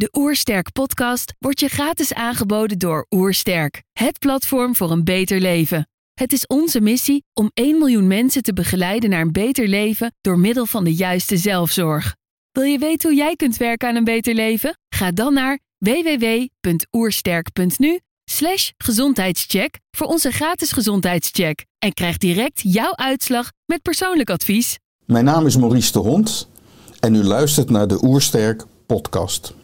De Oersterk podcast wordt je gratis aangeboden door Oersterk, het platform voor een beter leven. Het is onze missie om 1 miljoen mensen te begeleiden naar een beter leven door middel van de juiste zelfzorg. Wil je weten hoe jij kunt werken aan een beter leven? Ga dan naar www.oersterk.nu slash gezondheidscheck voor onze gratis gezondheidscheck en krijg direct jouw uitslag met persoonlijk advies. Mijn naam is Maurice de Hond en u luistert naar de Oersterk podcast.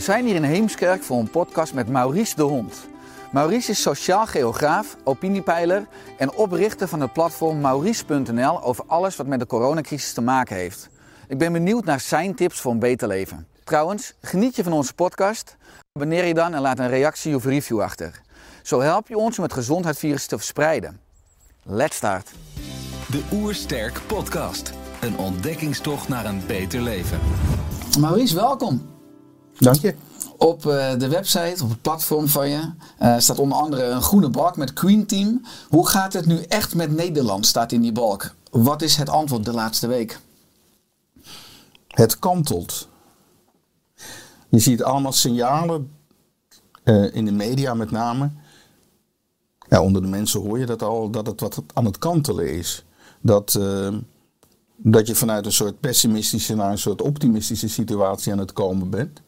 We zijn hier in Heemskerk voor een podcast met Maurice de Hond. Maurice is sociaal geograaf, opiniepeiler en oprichter van het platform Maurice.nl over alles wat met de coronacrisis te maken heeft. Ik ben benieuwd naar zijn tips voor een beter leven. Trouwens, geniet je van onze podcast? Abonneer je dan en laat een reactie of review achter. Zo help je ons om het gezondheidsvirus te verspreiden. Let's start. De Oersterk Podcast. Een ontdekkingstocht naar een beter leven. Maurice, welkom. Dank je. Op eh, de website, op het platform van je, eh, staat onder andere een groene balk met Queen Team. Hoe gaat het nu echt met Nederland, staat in die balk. Wat is het antwoord de laatste week? Het kantelt. Je ziet allemaal signalen eh, in de media met name. Ja, onder de mensen hoor je dat al, dat het wat aan het kantelen is. Dat, dat je vanuit een soort pessimistische naar een soort optimistische situatie aan het komen bent.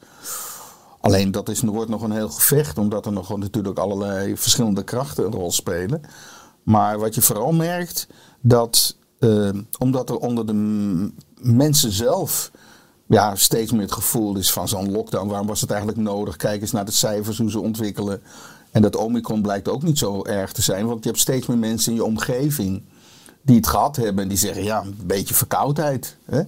Alleen dat is, wordt nog een heel gevecht, omdat er nog natuurlijk allerlei verschillende krachten een rol spelen. Maar wat je vooral merkt, dat eh, omdat er onder de mensen zelf ja, steeds meer het gevoel is van zo'n lockdown, waarom was het eigenlijk nodig? Kijk eens naar de cijfers, hoe ze ontwikkelen. En dat Omicron blijkt ook niet zo erg te zijn, want je hebt steeds meer mensen in je omgeving die het gehad hebben en die zeggen, ja, een beetje verkoudheid. Hè?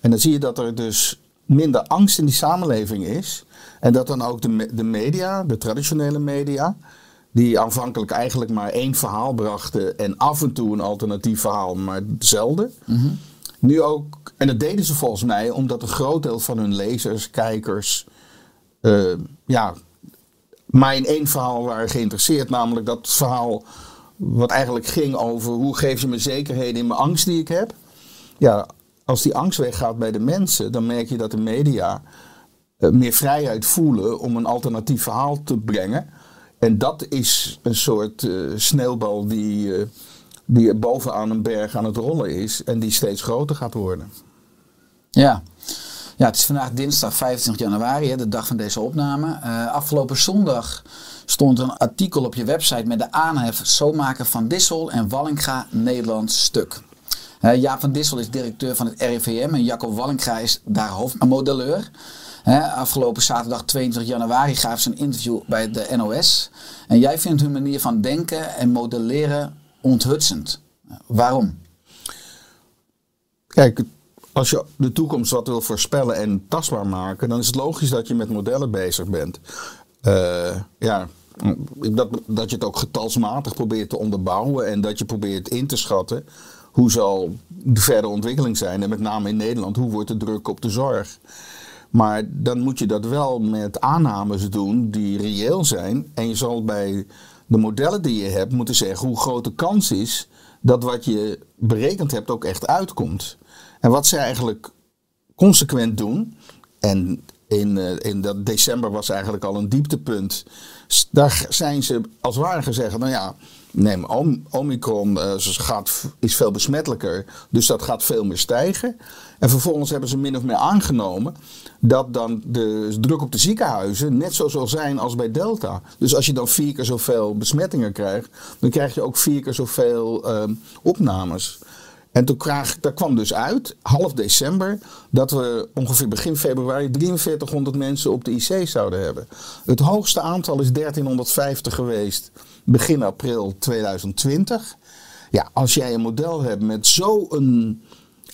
En dan zie je dat er dus minder angst in die samenleving is. En dat dan ook de, de media, de traditionele media, die aanvankelijk eigenlijk maar één verhaal brachten en af en toe een alternatief verhaal, maar zelden. Nu ook, en dat deden ze volgens mij omdat een groot deel van hun lezers, kijkers, eh, ja, maar in één verhaal waren geïnteresseerd. Namelijk dat verhaal wat eigenlijk ging over hoe geef je me zekerheden in mijn angst die ik heb. Ja, als die angst weggaat bij de mensen, dan merk je dat de media meer vrijheid voelen om een alternatief verhaal te brengen. En dat is een soort eh, sneeuwbal die, eh, die bovenaan een berg aan het rollen is en die steeds groter gaat worden. Ja. ja, het is vandaag dinsdag 25 januari, de dag van deze opname. Eh, afgelopen zondag stond een artikel op je website met de aanhef Zomaken van Dissel en Wallinga Nederlands stuk. Eh, Jaap van Dissel is directeur van het RIVM en Jacco Wallinga is daar hoofdmodelleur. Afgelopen zaterdag 22 januari gaven ze een interview bij de NOS. En jij vindt hun manier van denken en modelleren onthutsend. Waarom? Kijk, als je de toekomst wat wil voorspellen en tastbaar maken, dan is het logisch dat je met modellen bezig bent. Eh, ja, dat, dat je het ook getalsmatig probeert te onderbouwen en dat je probeert in te schatten hoe zal de verdere ontwikkeling zijn. En met name in Nederland, hoe wordt de druk op de zorg? Maar dan moet je dat wel met aannames doen die reëel zijn. En je zal bij de modellen die je hebt moeten zeggen hoe groot de kans is dat wat je berekend hebt ook echt uitkomt. En wat ze eigenlijk consequent doen, en in, eh, in dat december was eigenlijk al een dieptepunt, daar zijn ze als ware gezegd, nou ja, neem om, Omicron ze gaat, is veel besmettelijker, dus dat gaat veel meer stijgen. En vervolgens hebben ze min of meer aangenomen dat dan de druk op de ziekenhuizen net zo zal zijn als bij Delta. Dus als je dan vier keer zoveel besmettingen krijgt, dan krijg je ook vier keer zoveel ehm, opnames. En toen daar kwam dus uit, half december, dat we ongeveer begin februari 4300 mensen op de IC zouden hebben. Het hoogste aantal is 1350 geweest begin april 2020. Ja, als jij een model hebt met zo'n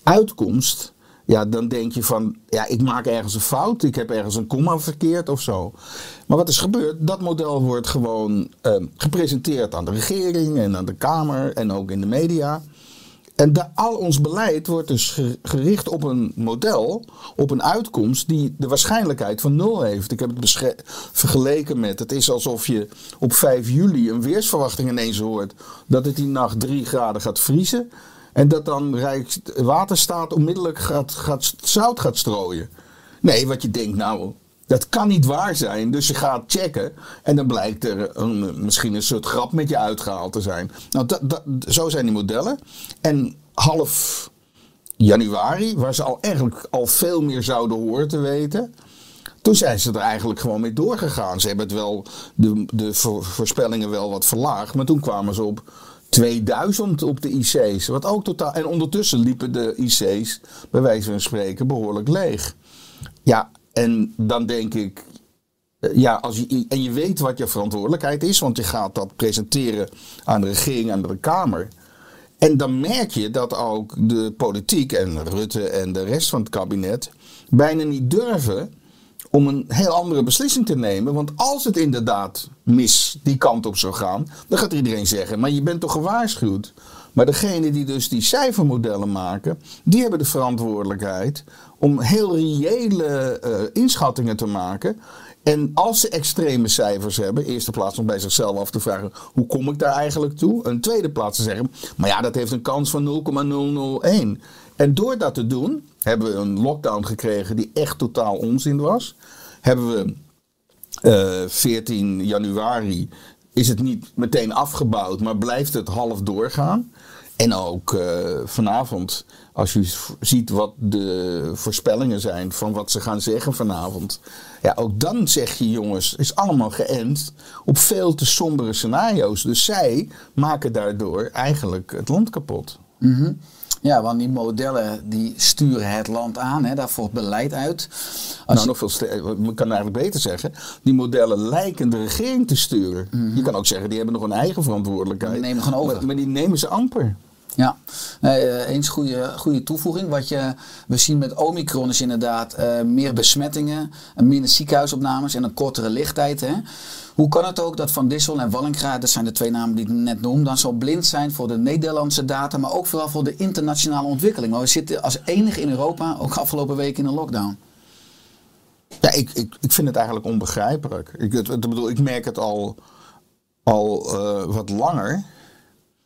uitkomst, Ja, dan denk je van, ja, ik maak ergens een fout. Ik heb ergens een komma verkeerd of zo. Maar wat is gebeurd? Dat model wordt gewoon eh, gepresenteerd aan de regering en aan de Kamer en ook in de media. En de, al ons beleid wordt dus ge- gericht op een model, op een uitkomst die de waarschijnlijkheid van nul heeft. Ik heb het vergeleken met, het is alsof je op 5 juli een weersverwachting ineens hoort dat het die nacht 3 graden gaat vriezen. En dat dan Rijkswaterstaat onmiddellijk gaat, gaat, zout gaat strooien. Nee, wat je denkt, nou, dat kan niet waar zijn. Dus je gaat checken en dan blijkt er een, misschien een soort grap met je uitgehaald te zijn. Nou, dat, zo zijn die modellen. En half januari, waar ze al eigenlijk al veel meer zouden horen te weten. Toen zijn ze er eigenlijk gewoon mee doorgegaan. Ze hebben het wel, de, de voor- voorspellingen wel wat verlaagd. Maar toen kwamen ze op 2000 op de IC's. Wat ook totaal, en ondertussen liepen de IC's, bij wijze van spreken, behoorlijk leeg. Ja, en dan denk ik. eh, Ja, als je, en je weet wat je verantwoordelijkheid is, want je gaat dat presenteren aan de regering, aan de Kamer. En dan merk je dat ook de politiek en Rutte en de rest van het kabinet bijna niet durven om een heel andere beslissing te nemen. Want als het inderdaad mis die kant op zou gaan, dan gaat iedereen zeggen: Maar je bent toch gewaarschuwd? Maar degene die dus die cijfermodellen maken, die hebben de verantwoordelijkheid om heel reële eh, inschattingen te maken. En als ze extreme cijfers hebben, eerste plaats om bij zichzelf af te vragen: hoe kom ik daar eigenlijk toe? Een tweede plaats te zeggen: maar ja, dat heeft een kans van 0,001. En door dat te doen, hebben we een lockdown gekregen die echt totaal onzin was. Hebben we eh 14 januari is het niet meteen afgebouwd, maar blijft het half doorgaan. En ook eh, vanavond, als je ziet wat de voorspellingen zijn van wat ze gaan zeggen vanavond. Ja, ook dan zeg je jongens, is allemaal geënt op veel te sombere scenario's. Dus zij maken daardoor eigenlijk het land kapot. Mhm. Ja, want die modellen die sturen het land aan, hè, daar volgt beleid uit. Als nou, je- nog veel sterker. Ik kan eigenlijk beter zeggen. Die modellen lijken de regering te sturen. Je kan ook zeggen, die hebben nog een eigen verantwoordelijkheid. Die nemen gewoon over. Maar, maar die nemen ze amper. Ja, nee, eh, eens goede, goede toevoeging. Wat je, we zien met Omicron is inderdaad eh, meer besmettingen, en minder ziekenhuisopnames en een kortere lichttijd. Hè? Hoe kan het ook dat Van Dissel en Wallinga, dat zijn de twee namen die ik net noem, dan zo blind zijn voor de Nederlandse data, maar ook vooral voor de internationale ontwikkeling? Maar we zitten als enige in Europa, ook afgelopen week, in een lockdown. Ja, ik, ik, ik vind het eigenlijk onbegrijpelijk. Ik, bedoel, ik merk het al, al eh, wat langer.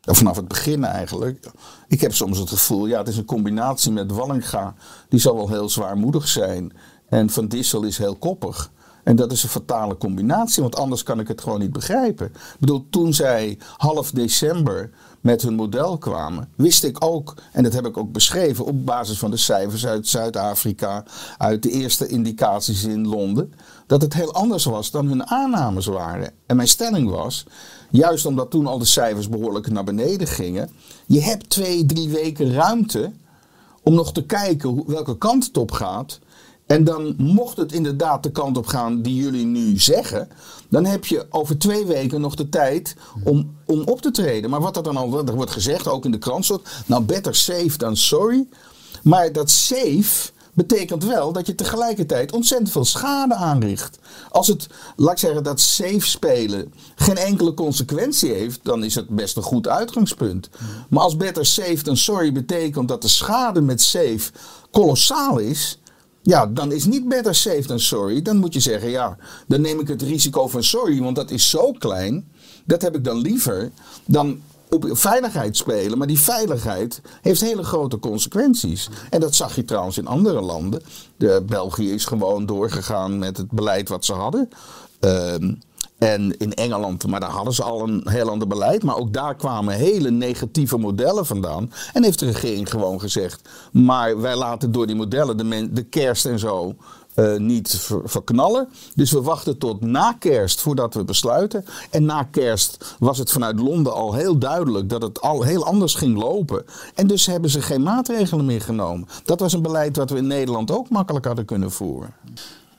Vanaf het begin eigenlijk. Ik heb soms het gevoel, ja, het is een combinatie met Wallinga. Die zal wel heel zwaarmoedig zijn. En Van Dissel is heel koppig. En dat is een fatale combinatie, want anders kan ik het gewoon niet begrijpen. Ik bedoel, toen zij half december met hun model kwamen, wist ik ook, en dat heb ik ook beschreven op basis van de cijfers uit Zuid-Afrika, uit de eerste indicaties in Londen, dat het heel anders was dan hun aannames waren. En mijn stelling was, juist omdat toen al de cijfers behoorlijk naar beneden gingen, je hebt twee, drie weken ruimte om nog te kijken welke kant het op gaat. En dan mocht het inderdaad de kant op gaan die jullie nu zeggen, dan heb je over twee weken nog de tijd om, om op te treden. Maar wat er dan al er wordt gezegd, ook in de krant nou better safe dan sorry. Maar dat safe betekent wel dat je tegelijkertijd ontzettend veel schade aanricht. Als het, laat ik zeggen, dat safe spelen geen enkele consequentie heeft, dan is het best een goed uitgangspunt. Maar als better safe dan sorry betekent dat de schade met safe kolossaal is. Ja, dan is niet better safe dan sorry. Dan moet je zeggen, ja, dan neem ik het risico van sorry, want dat is zo klein. Dat heb ik dan liever dan op veiligheid spelen. Maar die veiligheid heeft hele grote consequenties. En dat zag je trouwens in andere landen. De, België is gewoon doorgegaan met het beleid wat ze hadden. Ehm, en in Engeland, maar daar hadden ze al een heel ander beleid. Maar ook daar kwamen hele negatieve modellen vandaan. En heeft de regering gewoon gezegd. Maar wij laten door die modellen de, de kerst en zo eh, niet ver- verknallen. Dus we wachten tot na kerst voordat we besluiten. En na kerst was het vanuit Londen al heel duidelijk dat het al heel anders ging lopen. En dus hebben ze geen maatregelen meer genomen. Dat was een beleid wat we in Nederland ook makkelijk hadden kunnen voeren.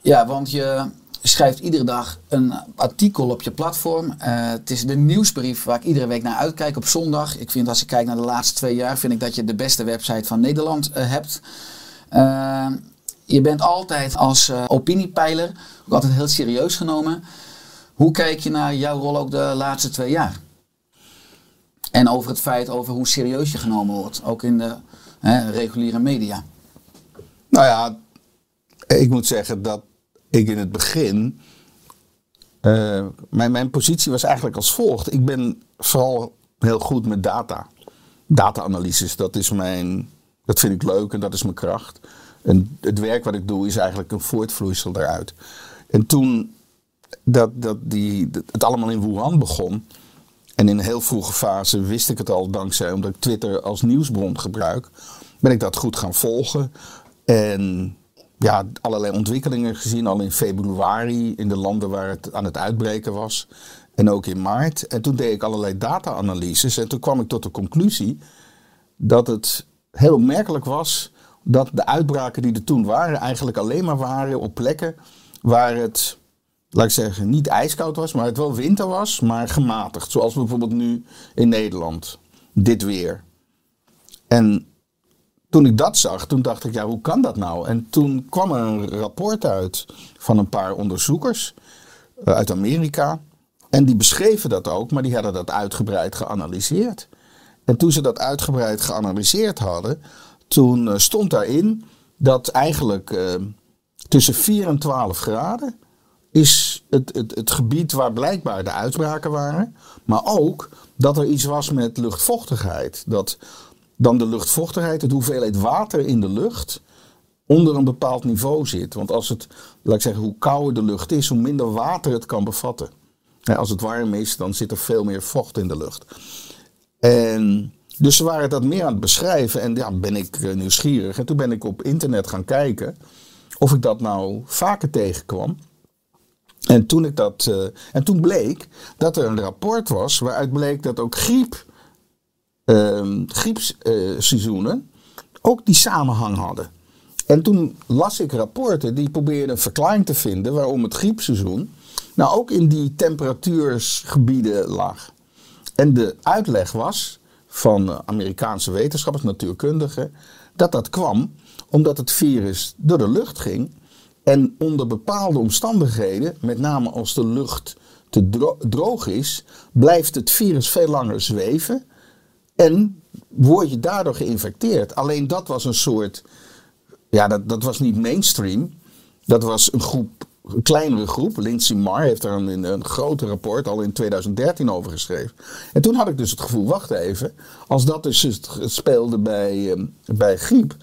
Ja, want je schrijft iedere dag een artikel op je platform. Eh, het is de nieuwsbrief waar ik iedere week naar uitkijk op zondag. Ik vind als ik kijk naar de laatste twee jaar, vind ik dat je de beste website van Nederland eh, hebt. Eh, je bent altijd als opiniepeiler ook altijd heel serieus genomen. Hoe kijk je naar jouw rol ook de laatste twee jaar? En over het feit over hoe serieus je genomen wordt, ook in de reguliere media. Nou ja, ik moet zeggen dat ik in het begin. eh, mijn, mijn positie was eigenlijk als volgt. Ik ben vooral heel goed met data. Data-analyses, dat is mijn. Dat vind ik leuk en dat is mijn kracht. En het werk wat ik doe is eigenlijk een voortvloeisel daaruit. En toen dat, dat die, het allemaal in Wuhan begon. En in een heel vroege fase wist ik het al dankzij omdat ik Twitter als nieuwsbron gebruik. Ben ik dat goed gaan volgen. En ja, allerlei ontwikkelingen gezien al in februari in de landen waar het aan het uitbreken was. En ook in maart. En toen deed ik allerlei data-analyses. En toen kwam ik tot de conclusie dat het heel opmerkelijk was dat de uitbraken die er toen waren eigenlijk alleen maar waren op plekken waar het, laat ik zeggen, niet ijskoud was, maar het wel winter was, maar gematigd. Zoals bijvoorbeeld nu in Nederland. Dit weer. En toen ik dat zag, toen dacht ik, ja, hoe kan dat nou? En toen kwam er een rapport uit van een paar onderzoekers eh, uit Amerika. En die beschreven dat ook, maar die hadden dat uitgebreid geanalyseerd. En toen ze dat uitgebreid geanalyseerd hadden, toen eh, stond daarin dat eigenlijk eh, tussen 4 en 12 graden is het, het, het gebied waar blijkbaar de uitbraken waren. Maar ook dat er iets was met luchtvochtigheid. Dat dan de luchtvochtigheid, het hoeveelheid water in de lucht, onder een bepaald niveau zit. Want als het, laat ik zeggen, hoe kouder de lucht is, hoe minder water het kan bevatten. Als het warm is, dan zit er veel meer vocht in de lucht. En dus ze waren dat meer aan het beschrijven. En ja, ben ik eh, nieuwsgierig. En toen ben ik op internet gaan kijken of ik dat nou vaker tegenkwam. En toen, ik dat, eh, en toen bleek dat er een rapport was waaruit bleek dat ook griep, ehm griepseizoenen ook die samenhang hadden. En toen las ik rapporten die probeerden een verklaring te vinden waarom het griepseizoen nou ook in die temperatuursgebieden lag. En de uitleg was van Amerikaanse wetenschappers, natuurkundigen, dat dat kwam omdat het virus door de lucht ging en onder bepaalde omstandigheden, met name als de lucht te dro- droog is, blijft het virus veel langer zweven en word je daardoor geïnfecteerd. Alleen dat was een soort, ja, dat, dat was niet mainstream. Dat was een groep, een kleinere groep. Lindsay Marr heeft daar een, een grote rapport al in 2013 over geschreven. En toen had ik dus het gevoel, wacht even, als dat dus speelde bij, eh, bij griep,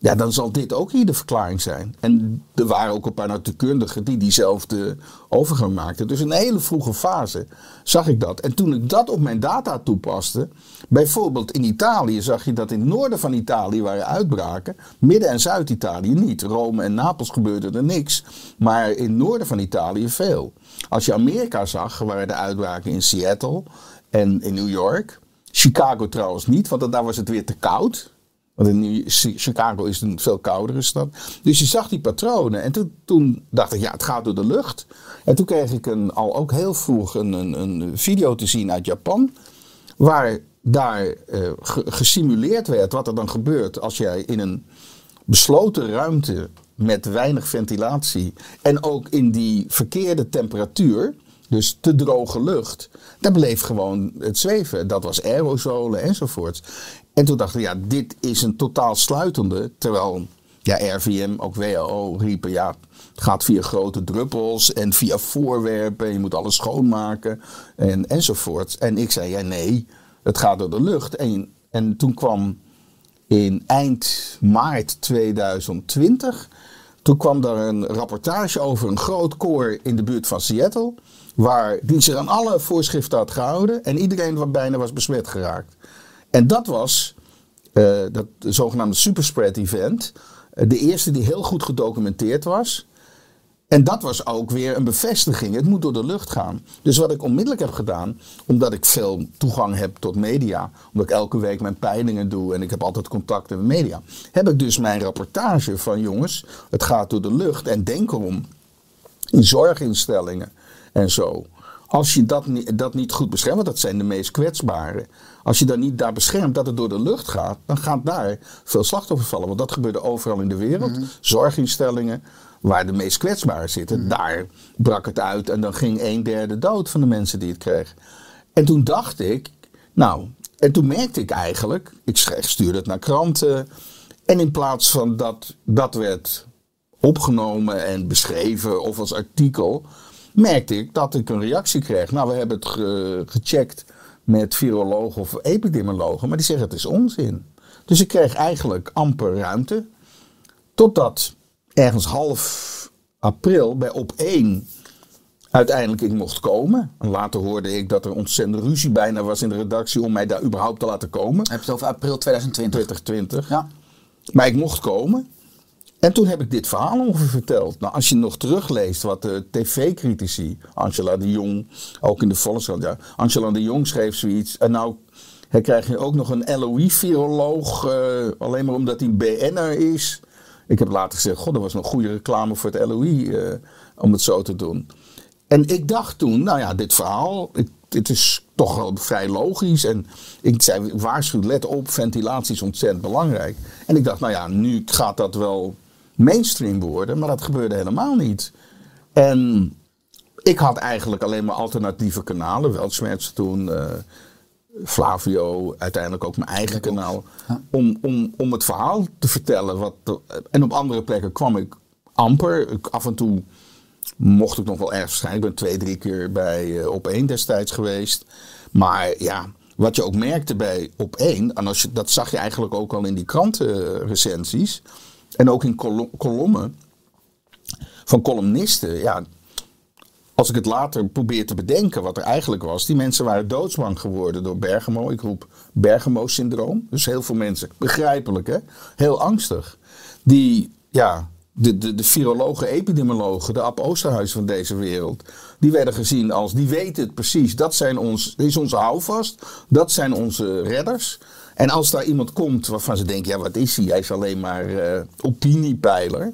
ja, dan zal dit ook hier de verklaring zijn. En er waren ook een paar natuurkundigen die diezelfde overgang maakten. Dus in een hele vroege fase zag ik dat. En toen ik dat op mijn data toepaste, bijvoorbeeld in Italië zag je dat in het noorden van Italië waren uitbraken, midden- en Zuid-Italië niet. Rome en Napels gebeurde er niks, maar in het noorden van Italië veel. Als je Amerika zag, waren de uitbraken in Seattle en in New York. Chicago trouwens niet, want daar was het weer te koud. Want in Chicago is een veel koudere stad. Dus je zag die patronen. En toen, dacht ik, ja, het gaat door de lucht. En toen kreeg ik een, al ook heel vroeg een, een, een video te zien uit Japan. Waar daar eh, ge- gesimuleerd werd wat er dan gebeurt als jij in een besloten ruimte met weinig ventilatie en ook in die verkeerde temperatuur, dus te droge lucht, daar bleef gewoon het zweven. Dat was aerosolen enzovoort. En toen dachten ja, dit is een totaal sluitende, terwijl ja, RVM, ook WHO riepen, ja, het gaat via grote druppels en via voorwerpen, je moet alles schoonmaken en, enzovoort. En ik zei, ja, nee, het gaat door de lucht. En, en toen kwam in eind maart 2020. Toen kwam daar een rapportage over een groot koor in de buurt van Seattle. Waar, die zich aan alle voorschriften had gehouden. En iedereen wat bijna was besmet geraakt. En dat was eh, dat zogenaamde superspread event. eh, de eerste die heel goed gedocumenteerd was. En dat was ook weer een bevestiging. Het moet door de lucht gaan. Dus wat ik onmiddellijk heb gedaan, omdat ik veel toegang heb tot media, omdat ik elke week mijn peilingen doe en ik heb altijd contacten met media, heb ik dus mijn rapportage van jongens, het gaat door de lucht en denk erom in zorginstellingen en zo. Als je dat niet, dat niet goed beschermt, want dat zijn de meest kwetsbaren. Als je dan niet daar beschermt dat het door de lucht gaat, dan gaat daar veel slachtoffers vallen. Want dat gebeurde overal in de wereld. Zorginstellingen, waar de meest kwetsbaren zitten, daar brak het uit en dan ging een derde dood van de mensen die het kregen. En toen dacht ik, nou, en toen merkte ik eigenlijk, ik stuurde het naar kranten. En in plaats van dat dat werd opgenomen en beschreven of als artikel, merkte ik dat ik een reactie kreeg. Nou, we hebben het ge- gecheckt met virologen of epidemiologen, maar die zeggen het is onzin. Dus ik kreeg eigenlijk amper ruimte. Totdat ergens half april bij op 1 uiteindelijk ik mocht komen. En later hoorde ik dat er ontzettend ruzie bijna was in de redactie om mij daar überhaupt te laten komen. Heb je het over april 2020? 2020. Ja. Maar ik mocht komen. En toen heb ik dit verhaal ongeveer verteld. Nou, als je nog terugleest wat de tv-critici, Angela de Jong, ook in de Volkskrant, ja, Angela de Jong schreef zoiets. En nou hè, krijg je ook nog een LOI-viroloog, eh, alleen maar omdat hij BN'er is. Ik heb later gezegd, god, dat was nog goede reclame voor het LOI eh, om het zo te doen. En ik dacht toen, nou ja, dit verhaal, ik, dit is toch wel vrij logisch. En ik zei, waarschuw, let op, ventilatie is ontzettend belangrijk. En ik dacht, nou ja, nu gaat dat wel mainstream worden, maar dat gebeurde helemaal niet. En ik had eigenlijk alleen maar alternatieve kanalen, Weltschmerz toen, eh, Flavio, uiteindelijk ook mijn eigen kanaal, om, om, om het verhaal te vertellen. Wat de- en op andere plekken kwam ik amper. Ik, af en toe mocht ik nog wel ergens verschijnen. Ik ben twee, drie keer bij eh, Op 1 destijds geweest. Maar ja, wat je ook merkte bij Op 1, en als je, dat zag je eigenlijk ook al in die krantenrecensies. En ook in kolo- kolommen van columnisten. Ja, als ik het later probeer te bedenken wat er eigenlijk was. Die mensen waren doodsbang geworden door Bergamo. Ik roep Bergamo-syndroom. Dus heel veel mensen, begrijpelijk hè, heel angstig. Die, ja, de, de, de virologen, epidemiologen, de Ab Oosterhuis van deze wereld. Die werden gezien als, die weten het precies. Dat zijn ons, is onze houvast. Dat zijn onze redders. En als daar iemand komt waarvan ze denken, ja wat is hij? Hij is alleen maar eh, opiniepeiler.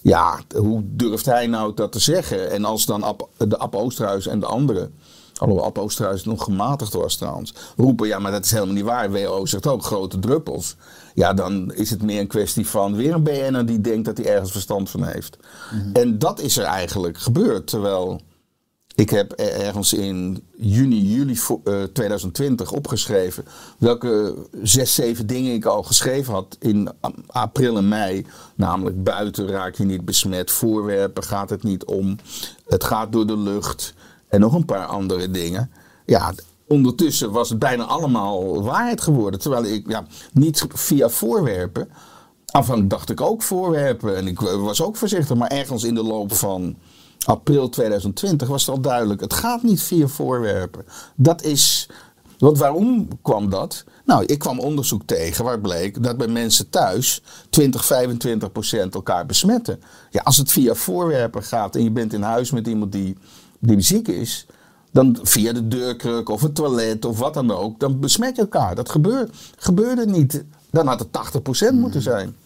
Ja, hoe durft hij nou dat te zeggen? En als dan Ab, de Ab Oosterhuis en de anderen, alhoewel Ab Oosterhuis nog gematigd was trouwens, roepen, ja, maar dat is helemaal niet waar. WHO zegt ook grote druppels. Ja, dan is het meer een kwestie van weer een BN'er die denkt dat hij ergens verstand van heeft. En dat is er eigenlijk gebeurd. Terwijl ik heb er- ergens in juni, juli vo- eh, 2020 opgeschreven welke zes, zeven dingen ik al geschreven had in april en mei. Namelijk buiten raak je niet besmet, voorwerpen gaat het niet om, het gaat door de lucht en nog een paar andere dingen. Ja, ondertussen was het bijna allemaal waarheid geworden. Terwijl ik ja, niet via voorwerpen. Aanvankelijk dacht ik ook voorwerpen en ik was ook voorzichtig, maar ergens in de loop van april 2020 was het al duidelijk: het gaat niet via voorwerpen. Dat is. Want waarom kwam dat? Nou, ik kwam onderzoek tegen waar bleek dat bij mensen thuis 20, 25 procent elkaar besmetten. Ja, als het via voorwerpen gaat en je bent in huis met iemand die, die ziek is, dan via de deurkruk of het toilet of wat dan ook, dan besmet je elkaar. Dat gebeurt, gebeurde niet. Dan had het 80 procent moeten zijn.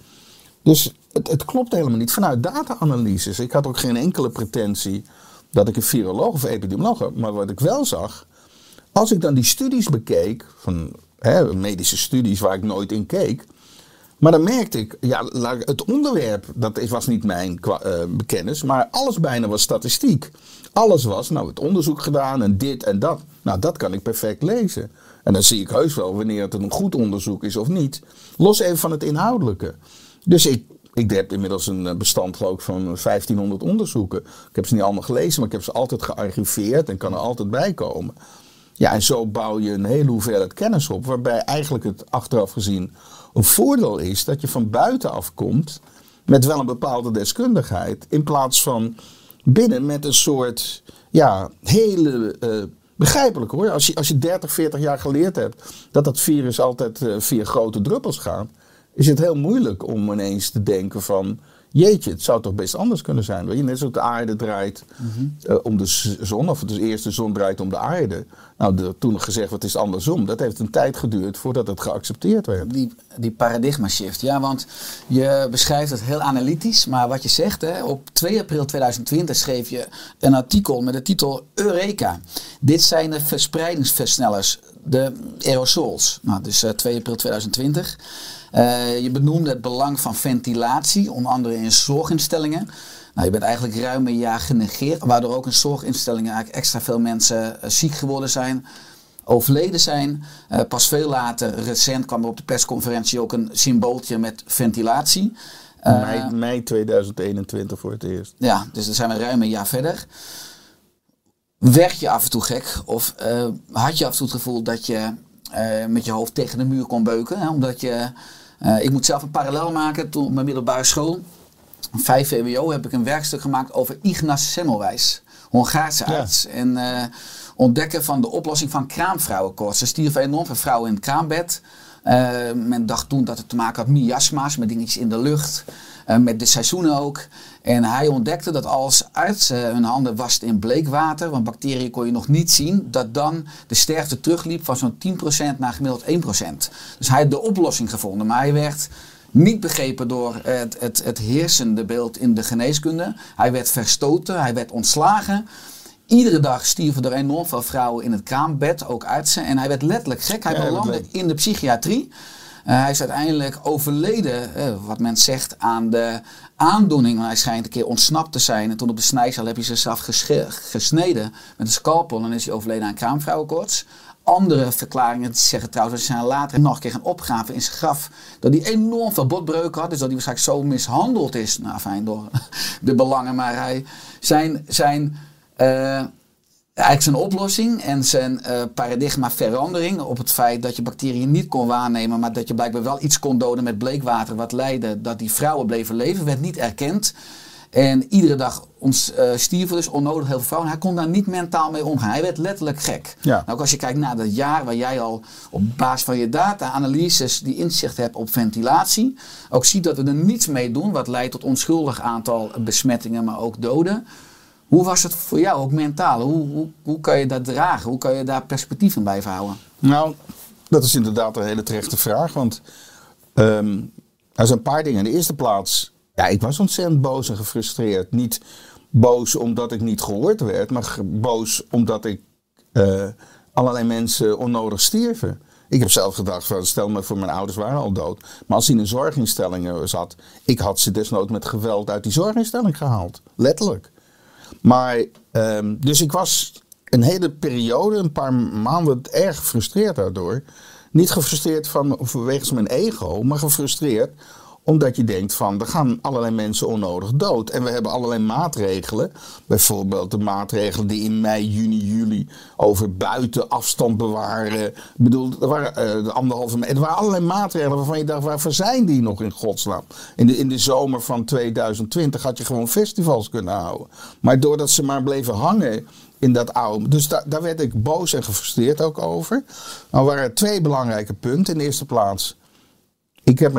Dus het, klopt helemaal niet vanuit data-analyses. Ik had ook geen enkele pretentie dat ik een viroloog of epidemioloog. Maar wat ik wel zag, als ik dan die studies bekeek, van hè, medische studies waar ik nooit in keek. Maar dan merkte ik, ja, het onderwerp, dat was niet mijn kwa- eh, bekennis, maar alles bijna was statistiek. Alles was, nou, het onderzoek gedaan en dit en dat. Nou, dat kan ik perfect lezen. En dan zie ik heus wel wanneer het een goed onderzoek is of niet. Los even van het inhoudelijke. Dus ik, ik heb inmiddels een eh, bestand geloof van 1500 onderzoeken. Ik heb ze niet allemaal gelezen, maar ik heb ze altijd gearchiveerd en kan er altijd bij komen. Ja, en zo bouw je een hele hoeveelheid kennis op, waarbij eigenlijk het achteraf gezien een voordeel is dat je van buitenaf komt met wel een bepaalde deskundigheid, in plaats van binnen met een soort, ja, hele eh, begrijpelijk hoor. Als je, als je 30, 40 jaar geleerd hebt dat dat virus altijd eh, via grote druppels gaat, is het heel moeilijk om ineens te denken van... Jeetje, het zou toch best anders kunnen zijn. Weet je? Net zoals de aarde draait eh, om de zon, of de eerste zon draait om de aarde. Nou, de, toen gezegd het is andersom. Dat heeft een tijd geduurd voordat het geaccepteerd werd. Die, die paradigma shift. Ja, want je beschrijft het heel analytisch. Maar wat je zegt, hè, op 2 april 2020 schreef je een artikel met de titel Eureka. Dit zijn de verspreidingsversnellers. de aerosols. Nou, dus uh, 2 april 2020. Uh, je benoemde het belang van ventilatie, onder andere in zorginstellingen. Nou, je bent eigenlijk ruim een jaar genegeerd, waardoor ook in zorginstellingen eigenlijk extra veel mensen uh, ziek geworden zijn, overleden zijn. Uh, pas veel later, recent, kwam er op de persconferentie ook een symbooltje met ventilatie. Mei, mei 2021 voor het eerst. Ja, dus dan zijn we ruim een jaar verder. Werd je af en toe gek? Of uh, had je af en toe het gevoel dat je met je hoofd tegen de muur kon beuken? Hè? Omdat je, ik moet zelf een parallel maken. Toen op mijn middelbare school, 5 VWO, heb ik een werkstuk gemaakt over Ignaz Semmelweis. Hongaarse arts. Ja. En ontdekken van de oplossing van kraamvrouwenkoorts. Er stierven enorm veel vrouwen in het kraambed. men dacht toen dat het te maken had met miasma's, met dingetjes in de lucht. Uh, met de seizoenen ook. En hij ontdekte dat als artsen hun handen wasten in bleekwater, want bacteriën kon je nog niet zien, dat dan de sterfte terugliep van zo'n 10% naar gemiddeld 1%. Dus hij had de oplossing gevonden, maar hij werd niet begrepen door het, het, het heersende beeld in de geneeskunde. Hij werd verstoten, hij werd ontslagen. Iedere dag stierven er enorm veel vrouwen in het kraambed, ook artsen. En hij werd letterlijk gek. Hij belandde in de psychiatrie. Uh, hij is uiteindelijk overleden, uh, wat men zegt, aan de aandoening. Hij schijnt een keer ontsnapt te zijn. En toen op de snijzaal heb je zichzelf gesneden met een scalpel. En is hij overleden aan kraamvrouwenkoorts. Andere verklaringen zeggen trouwens dat hij later nog een keer gaan opgraven in zijn graf. Dat hij enorm veel botbreuken had. Dus dat hij waarschijnlijk zo mishandeld is. Nou, fijn door de belangen. Maar hij, zijn, zijn uh, eigenlijk zijn oplossing en zijn uh, paradigma verandering op het feit dat je bacteriën niet kon waarnemen, maar dat je blijkbaar wel iets kon doden met bleekwater, wat leidde dat die vrouwen bleven leven, werd niet erkend. En iedere dag ons uh, stierven dus onnodig heel veel vrouwen. Hij kon daar niet mentaal mee omgaan. Hij werd letterlijk gek. Ja. Nou, als je kijkt naar dat jaar waar jij al op basis van je data-analyses die inzicht hebt op ventilatie, ook ziet dat we er niets mee doen, wat leidt tot onschuldig aantal besmettingen, maar ook doden. Hoe was het voor jou, ook mentaal? Hoe, hoe, hoe kan je dat dragen? Hoe kan je daar perspectief in blijven houden? Nou, dat is inderdaad een hele terechte vraag. Want um, er zijn een paar dingen. In de eerste plaats, ja, ik was ontzettend boos en gefrustreerd. Niet boos omdat ik niet gehoord werd, maar boos omdat ik uh, allerlei mensen onnodig stierven. Ik heb zelf gedacht, stel me voor mijn ouders waren al dood. Maar als hij in een zorginstelling zat, ik had ze desnoods met geweld uit die zorginstelling gehaald. Letterlijk. Maar, um, dus ik was een hele periode, een paar maanden, erg gefrustreerd daardoor. Niet gefrustreerd van, vanwege mijn ego, maar gefrustreerd omdat je denkt van, er gaan allerlei mensen onnodig dood. En we hebben allerlei maatregelen. Bijvoorbeeld de maatregelen die in mei, juni, juli over buiten afstand bewaren. Ik bedoel, er waren uh, de anderhalve meter. Er waren allerlei maatregelen waarvan je dacht, waarvoor zijn die nog in godsnaam? In de, in de zomer van 2020 had je gewoon festivals kunnen houden. Maar doordat ze maar bleven hangen in dat oude. Dus da, daar werd ik boos en gefrustreerd ook over. Nou waren er twee belangrijke punten. In de eerste plaats ik heb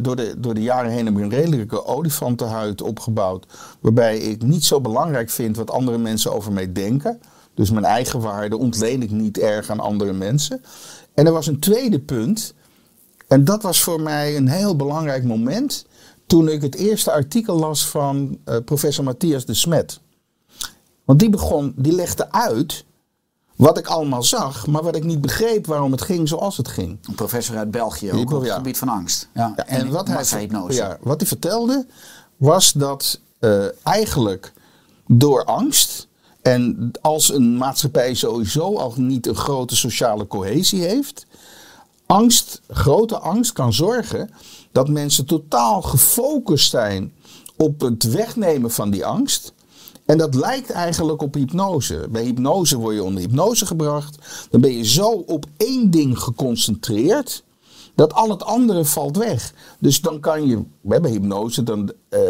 door, de, door de jaren heen heb ik een redelijke olifantenhuid opgebouwd. Waarbij ik niet zo belangrijk vind wat andere mensen over mij denken. Dus mijn eigen waarde ontleen ik niet erg aan andere mensen. En er was een tweede punt. En dat was voor mij een heel belangrijk moment. Toen ik het eerste artikel las van uh, professor Matthias de Smet. Want die begon, die legde uit wat ik allemaal zag, maar wat ik niet begreep waarom het ging zoals het ging. Een professor uit België, ook op het gebied van angst. Ja, ja en, en wat hij, ja, wat hij vertelde, was dat uh, eigenlijk door angst. En als een maatschappij sowieso al niet een grote sociale cohesie heeft, angst, grote angst kan zorgen dat mensen totaal gefocust zijn op het wegnemen van die angst. En dat lijkt eigenlijk op hypnose. Bij hypnose word je onder hypnose gebracht. Dan ben je zo op één ding geconcentreerd. Dat al het andere valt weg. Dus dan kan je, bij hypnose, dan uh,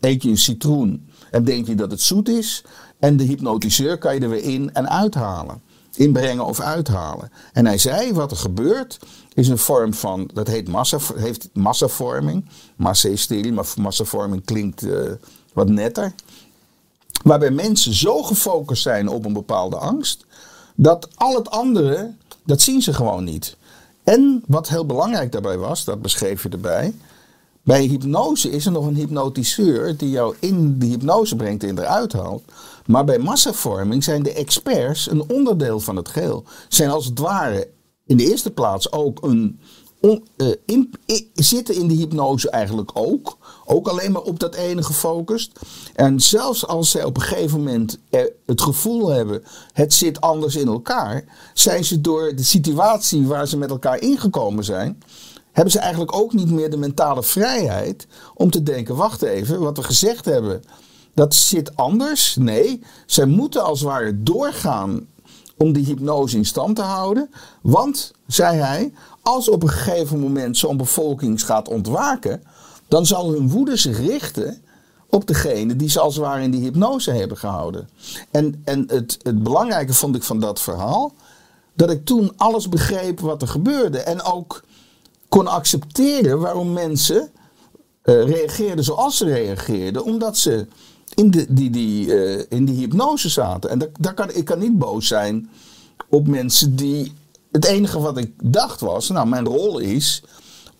eet je een citroen en denk je dat het zoet is. En de hypnotiseur kan je er weer in en uithalen. Inbrengen of uithalen. En hij zei, wat er gebeurt, is een vorm van, dat heet massa, heeft massavorming. Massa-hysterie, maar massavorming klinkt uh, wat netter. Waarbij mensen zo gefocust zijn op een bepaalde angst, dat al het andere, dat zien ze gewoon niet. En wat heel belangrijk daarbij was, dat beschreef je erbij. Bij hypnose is er nog een hypnotiseur die jou in de hypnose brengt en eruit haalt. Maar bij massavorming zijn de experts een onderdeel van het geheel. Zijn als het ware in de eerste plaats ook een. eh, zitten in de hypnose eigenlijk ook. Ook alleen maar op dat ene gefocust. En zelfs als zij op een gegeven moment het gevoel hebben. het zit anders in elkaar. zijn ze door de situatie waar ze met elkaar ingekomen zijn. hebben ze eigenlijk ook niet meer de mentale vrijheid. om te denken: wacht even, wat we gezegd hebben. dat zit anders. Nee, zij moeten als het ware doorgaan om die hypnose in stand te houden. Want, zei hij, als op een gegeven moment zo'n bevolking gaat ontwaken, dan zal hun woede zich richten op degene die ze als het ware in die hypnose hebben gehouden. En, en het, het belangrijke vond ik van dat verhaal, dat ik toen alles begreep wat er gebeurde. En ook kon accepteren waarom mensen eh, reageerden zoals ze reageerden. Omdat ze in, de, die, die, eh, in die hypnose zaten. En daar, daar kan, ik kan niet boos zijn op mensen die... Het enige wat ik dacht was, nou mijn rol is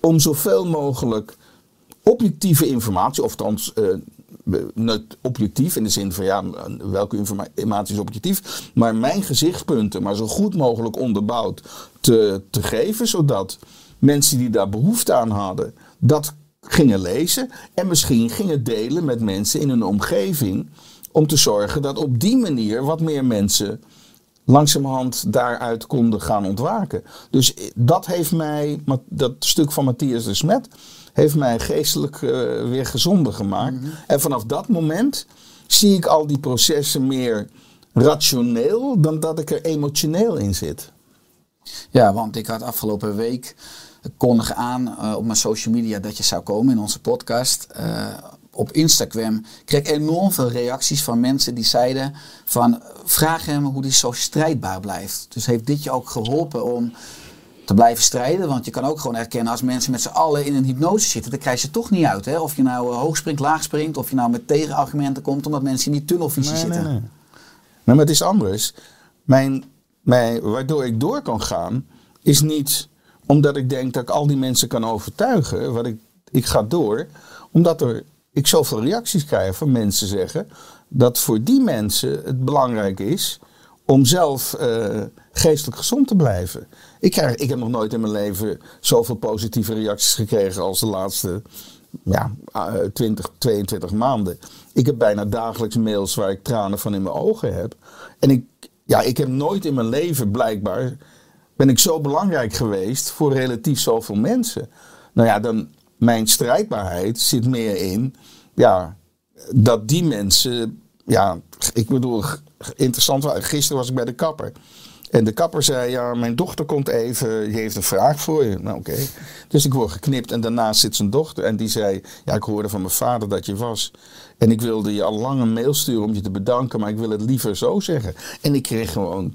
om zoveel mogelijk objectieve informatie, of althans eh, net objectief in de zin van ja, welke informatie is objectief, maar mijn gezichtspunten maar zo goed mogelijk onderbouwd te, te geven, zodat mensen die daar behoefte aan hadden, dat gingen lezen en misschien gingen delen met mensen in hun omgeving om te zorgen dat op die manier wat meer mensen langzamerhand daaruit konden gaan ontwaken. Dus dat heeft mij, dat stuk van Matthias de Smet, heeft mij geestelijk uh, weer gezonder gemaakt. Mm -hmm. En vanaf dat moment zie ik al die processen meer rationeel dan dat ik er emotioneel in zit. Ja, want ik had afgelopen week kondig aan uh, op mijn social media dat je zou komen in onze podcast. Uh, op Instagram kreeg ik enorm veel reacties van mensen die zeiden van vraag hem hoe hij zo strijdbaar blijft. Dus heeft dit je ook geholpen om te blijven strijden? Want je kan ook gewoon erkennen als mensen met z'n allen in een hypnose zitten, dan krijg je toch niet uit. Hè? Of je nou hoog springt, laag springt, of je nou met tegenargumenten komt, omdat mensen in die tunnelvisie nee, zitten. Nee, nee. nee, maar het is anders. Mijn, mijn, waardoor ik door kan gaan, is niet omdat ik denk dat ik al die mensen kan overtuigen. Wat ik, ik ga door, omdat er, ik zoveel reacties krijg van mensen zeggen dat voor die mensen het belangrijk is om zelf uh, geestelijk gezond te blijven. Ik, ik heb nog nooit in mijn leven zoveel positieve reacties gekregen als de laatste ja, uh, 20, 22 maanden. Ik heb bijna dagelijks mails waar ik tranen van in mijn ogen heb. En ik, ja, ik heb nooit in mijn leven blijkbaar ben ik zo belangrijk geweest voor relatief zoveel mensen. Nou ja, dan mijn strijdbaarheid zit meer in ja, dat die mensen, ja, ik bedoel, interessant, gisteren was ik bij de kapper. En de kapper zei, ja, mijn dochter komt even, die heeft een vraag voor je. Nou oké. Dus ik word geknipt en daarnaast zit zijn dochter. En die zei, ja, ik hoorde van mijn vader dat je was. En ik wilde je al lang een mail sturen om je te bedanken, maar ik wil het liever zo zeggen. En ik kreeg gewoon,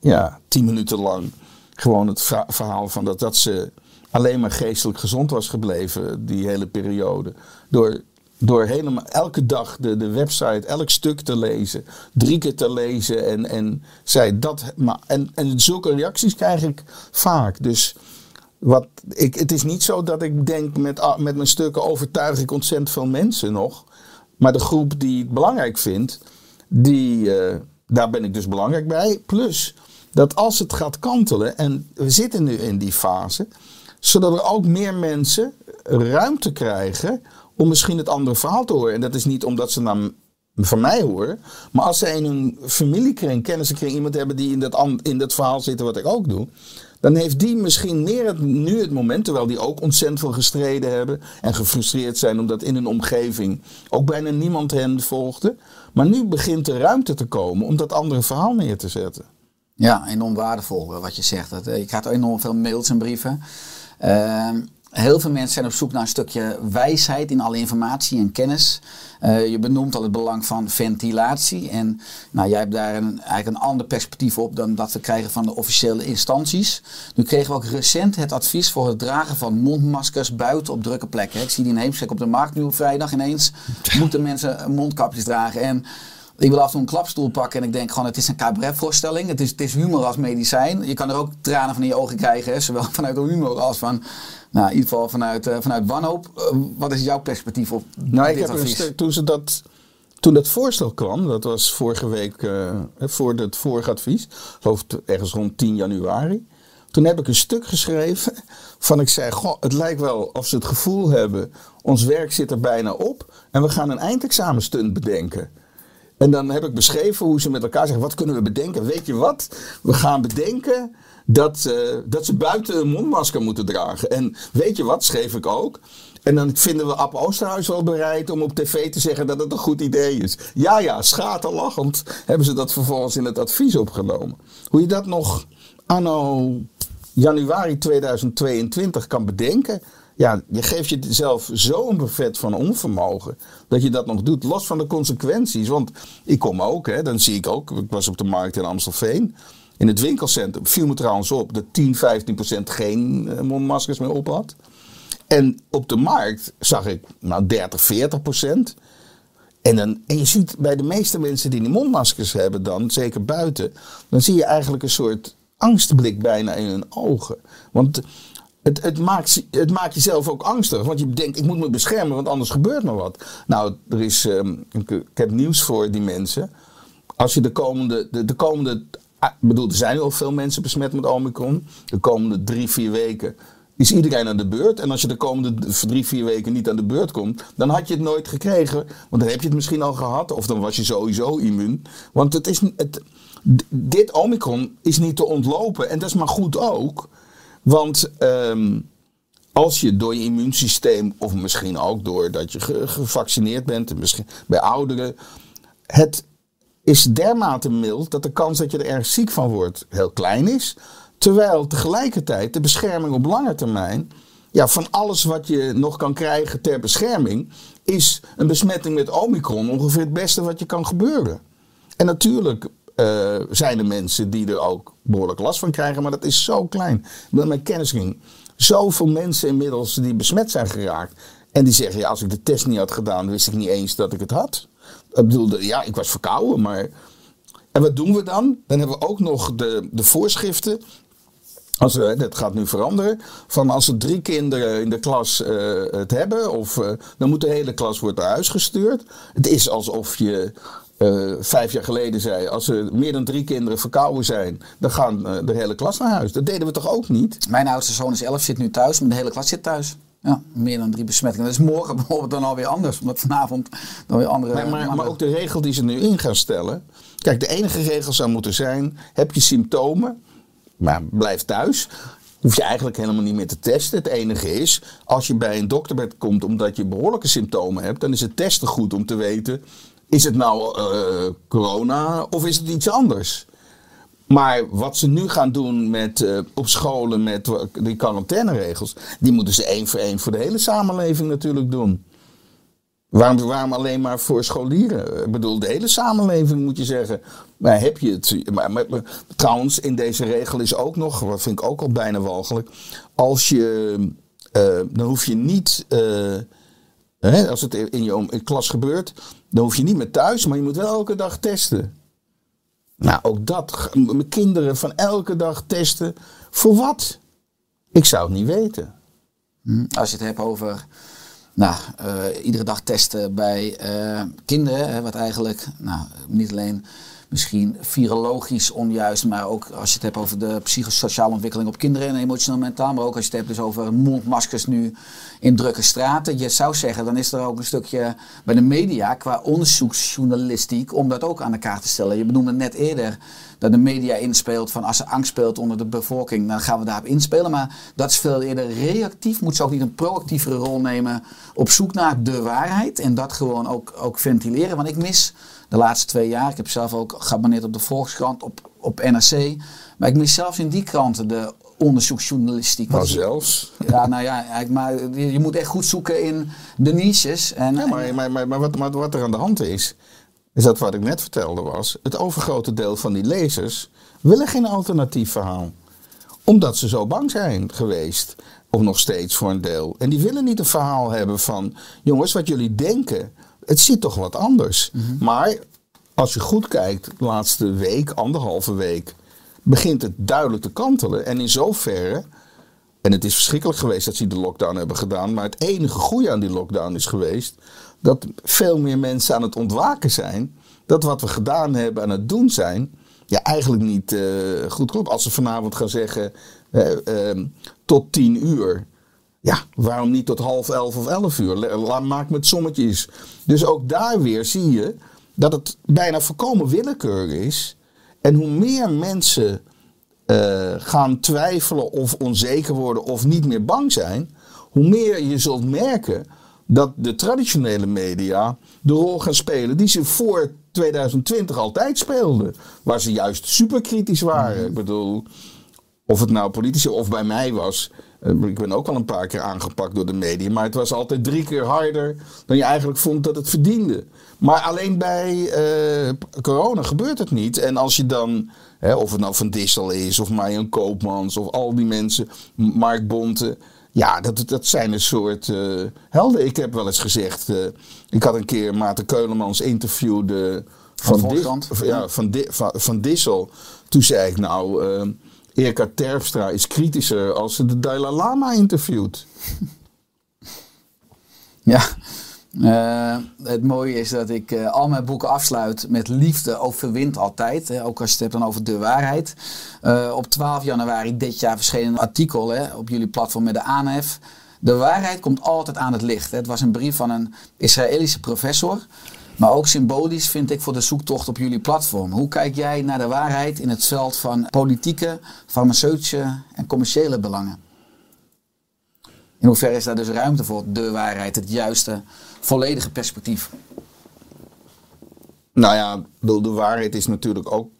ja, tien minuten lang gewoon het verhaal van dat, dat ze alleen maar geestelijk gezond was gebleven die hele periode. Door, door helemaal elke dag de, de website, elk stuk te lezen, drie keer te lezen. En, en, zei dat, maar, en, en zulke reacties krijg ik vaak. Dus wat, ik, het is niet zo dat ik denk met, met mijn stukken overtuig ik ontzettend veel mensen nog. Maar de groep die het belangrijk vindt, die, uh, daar ben ik dus belangrijk bij. Plus dat als het gaat kantelen, en we zitten nu in die fase, zodat er ook meer mensen ruimte krijgen om misschien het andere verhaal te horen. En dat is niet omdat ze naar van mij horen, maar als ze in hun familiekring, kennissenkring iemand hebben die in dat, in dat verhaal zitten wat ik ook doe, dan heeft die misschien meer nu het moment, terwijl die ook ontzettend veel gestreden hebben en gefrustreerd zijn omdat in hun omgeving ook bijna niemand hen volgde. Maar nu begint er ruimte te komen om dat andere verhaal neer te zetten. Ja, enorm waardevol wat je zegt. Dat, je krijgt enorm veel mails en brieven. Uh, heel veel mensen zijn op zoek naar een stukje wijsheid in alle informatie en kennis. Uh, je benoemt al het belang van ventilatie. En nou, jij hebt daar een, eigenlijk een ander perspectief op dan dat we krijgen van de officiële instanties. Nu kregen we ook recent het advies voor het dragen van mondmaskers buiten op drukke plekken. Ik zie die in Heemstek op de markt nu op vrijdag ineens. Moeten mensen mondkapjes dragen. En ik wil af en toe een klapstoel pakken en ik denk gewoon, het is een cabaretvoorstelling. Het is, het is humor als medicijn. Je kan er ook tranen van in je ogen krijgen, hè? zowel vanuit de humor als van, nou, in ieder geval vanuit, uh, vanuit wanhoop. Uh, wat is jouw perspectief op nou, dit ik heb advies? Een toen, ze dat, toen dat voorstel kwam, dat was vorige week, uh, voor het vorige advies, geloof ergens rond 10 januari. Toen heb ik een stuk geschreven van ik zei, goh, het lijkt wel of ze het gevoel hebben, ons werk zit er bijna op en we gaan een eindexamenstunt bedenken. En dan heb ik beschreven hoe ze met elkaar zeggen, wat kunnen we bedenken? Weet je wat? We gaan bedenken dat, eh, dat ze buiten een mondmasker moeten dragen. En weet je wat, schreef ik ook. En dan vinden we App Oosterhuis wel bereid om op tv te zeggen dat het een goed idee is. Ja, ja, schaterlachend hebben ze dat vervolgens in het advies opgenomen. Hoe je dat nog anno januari 2022 kan bedenken. Ja, je geeft jezelf zo'n buffet van onvermogen dat je dat nog doet, los van de consequenties. Want ik kom ook, hè, dan zie ik ook, ik was op de markt in Amstelveen. In het winkelcentrum viel me trouwens op dat 10, 15 procent geen eh, mondmaskers meer op had. En op de markt zag ik nou 30, 40 procent. En, dan, en je ziet bij de meeste mensen die die mondmaskers hebben dan, zeker buiten, dan zie je eigenlijk een soort angstblik bijna in hun ogen. Want het, het, maakt, het maakt jezelf ook angstig. Want je denkt, ik moet me beschermen, want anders gebeurt me wat. Nou, er is, um, ik, heb nieuws voor die mensen. Als je de komende, de, de komende ik bedoel, er zijn al veel mensen besmet met Omicron. De komende drie, vier weken is iedereen aan de beurt. En als je de komende drie, vier weken niet aan de beurt komt, dan had je het nooit gekregen. Want dan heb je het misschien al gehad, of dan was je sowieso immuun. Want het is, het, dit Omicron is niet te ontlopen. En dat is maar goed ook. Want um, als je door je immuunsysteem, of misschien ook doordat je gevaccineerd bent, misschien bij ouderen, het is dermate mild dat de kans dat je er erg ziek van wordt heel klein is. Terwijl tegelijkertijd de bescherming op lange termijn, ja, van alles wat je nog kan krijgen ter bescherming, is een besmetting met Omicron ongeveer het beste wat je kan gebeuren. En natuurlijk uh, zijn er mensen die er ook behoorlijk last van krijgen, maar dat is zo klein. Met mijn kennis ging zoveel mensen inmiddels die besmet zijn geraakt. En die zeggen, ja, als ik de test niet had gedaan, wist ik niet eens dat ik het had. Ik bedoel, ja, ik was verkouden, maar... En wat doen we dan? Dan hebben we ook nog de, de voorschriften als we, dat gaat nu veranderen. Van als er drie kinderen in de klas uh, het hebben, of, uh, dan moet de hele klas worden naar huis gestuurd. Het is alsof je uh, vijf jaar geleden zei: als er meer dan drie kinderen verkouden zijn, dan gaan de hele klas naar huis. Dat deden we toch ook niet? Mijn oudste zoon is elf, zit nu thuis, maar de hele klas zit thuis. Ja, meer dan drie besmettingen. Dat is morgen bijvoorbeeld dan alweer anders. Omdat vanavond dan weer andere... Maar, maar, maar ook de regel die ze nu in gaan stellen. Kijk, de enige regel zou moeten zijn... Heb je symptomen, maar blijf thuis. Hoef je eigenlijk helemaal niet meer te testen. Het enige is, als je bij een dokter komt omdat je behoorlijke symptomen hebt... dan is het testen goed om te weten... Is het nou uh, corona of is het iets anders? Maar wat ze nu gaan doen met, uh, op scholen met die quarantaineregels, die moeten ze één voor één voor de hele samenleving natuurlijk doen. Waarom, waarom alleen maar voor scholieren? Ik bedoel, de hele samenleving moet je zeggen. Maar heb je het. Maar, maar, trouwens, in deze regel is ook nog, wat vind ik ook al bijna walgelijk. Als je. Uh, dan hoef je niet. Hè, als het in je in klas gebeurt, dan hoef je niet meer thuis, maar je moet wel elke dag testen. Nou, ook dat. Mijn kinderen van elke dag testen. Voor wat? Ik zou het niet weten. Hm, als je het hebt over nou, uh, iedere dag testen bij uh, kinderen, hè, wat eigenlijk nou, niet alleen misschien virologisch onjuist, maar ook als je het hebt over de psychosociale ontwikkeling op kinderen en emotioneel mentaal, maar ook als je het hebt dus over mondmaskers nu in drukke straten. Je zou zeggen, dan is er ook een stukje bij de media qua onderzoeksjournalistiek om dat ook aan de kaart te stellen. Je benoemde net eerder dat de media inspeelt van als er angst speelt onder de bevolking, dan gaan we daarop inspelen. Maar dat is veel eerder reactief. Moet ze ook niet een proactievere rol nemen op zoek naar de waarheid en dat gewoon ook, ook ventileren. Want ik mis de laatste twee jaar. Ik heb zelf ook geabonneerd op de Volkskrant, op, op NRC. Maar ik mis zelfs in die kranten de onderzoeksjournalistiek. Maar zelfs? Ja, nou ja, maar je moet echt goed zoeken in de niches. En, ja, maar, maar, maar, maar, wat, maar wat er aan de hand is, is dat wat ik net vertelde was, het overgrote deel van die lezers willen geen alternatief verhaal. Omdat ze zo bang zijn geweest, of nog steeds voor een deel. En die willen niet een verhaal hebben van, jongens, wat jullie denken, het ziet toch wat anders. Mhm. Maar als je goed kijkt, de laatste week, anderhalve week, begint het duidelijk te kantelen. En in zoverre, en het is verschrikkelijk geweest dat ze de lockdown hebben gedaan, maar het enige goede aan die lockdown is geweest dat veel meer mensen aan het ontwaken zijn. Dat wat we gedaan hebben aan het doen zijn, ja, eigenlijk niet eh, goed klopt. Als ze vanavond gaan zeggen eh, ehm, tot tien uur. Ja, waarom niet tot half elf of elf uur? La- Maak met sommetjes. Dus ook daar weer zie je dat het bijna voorkomen willekeur is. En hoe meer mensen eh, gaan twijfelen of onzeker worden of niet meer bang zijn, hoe meer je zult merken dat de traditionele media de rol gaan spelen die ze voor 2020 altijd speelden. Waar ze juist superkritisch waren. Ik bedoel, of het nou politici of bij mij was. Ik ben ook al een paar keer aangepakt door de media. Maar het was altijd drie keer harder dan je eigenlijk vond dat het verdiende. Maar alleen bij eh, corona gebeurt het niet. En als je dan, hè, of het nou Van Dissel is, of Marjan Koopmans, of al die mensen, Mark Bonte. Ja, dat, dat zijn een soort eh, helden. Ik heb wel eens gezegd, eh, ik had een keer Maarten Keulemans interviewde Van van, ja, van, Di- van, van Dissel. Toen zei ik nou, Erika Terpstra is kritischer als ze de Dalai Lama interviewt. Ja, Eh, het mooie is dat ik eh, al mijn boeken afsluit met liefde overwint altijd. Hè, ook als je het hebt dan over de waarheid. Eh, op 12 januari dit jaar verscheen een artikel hè, op jullie platform met de ANF. De waarheid komt altijd aan het licht. Het was een brief van een Israëlische professor. Maar ook symbolisch vind ik voor de zoektocht op jullie platform. Hoe kijk jij naar de waarheid in het veld van politieke, farmaceutische en commerciële belangen? In hoeverre is daar dus ruimte voor de waarheid, het juiste, volledige perspectief? Nou ja, de, waarheid is natuurlijk ook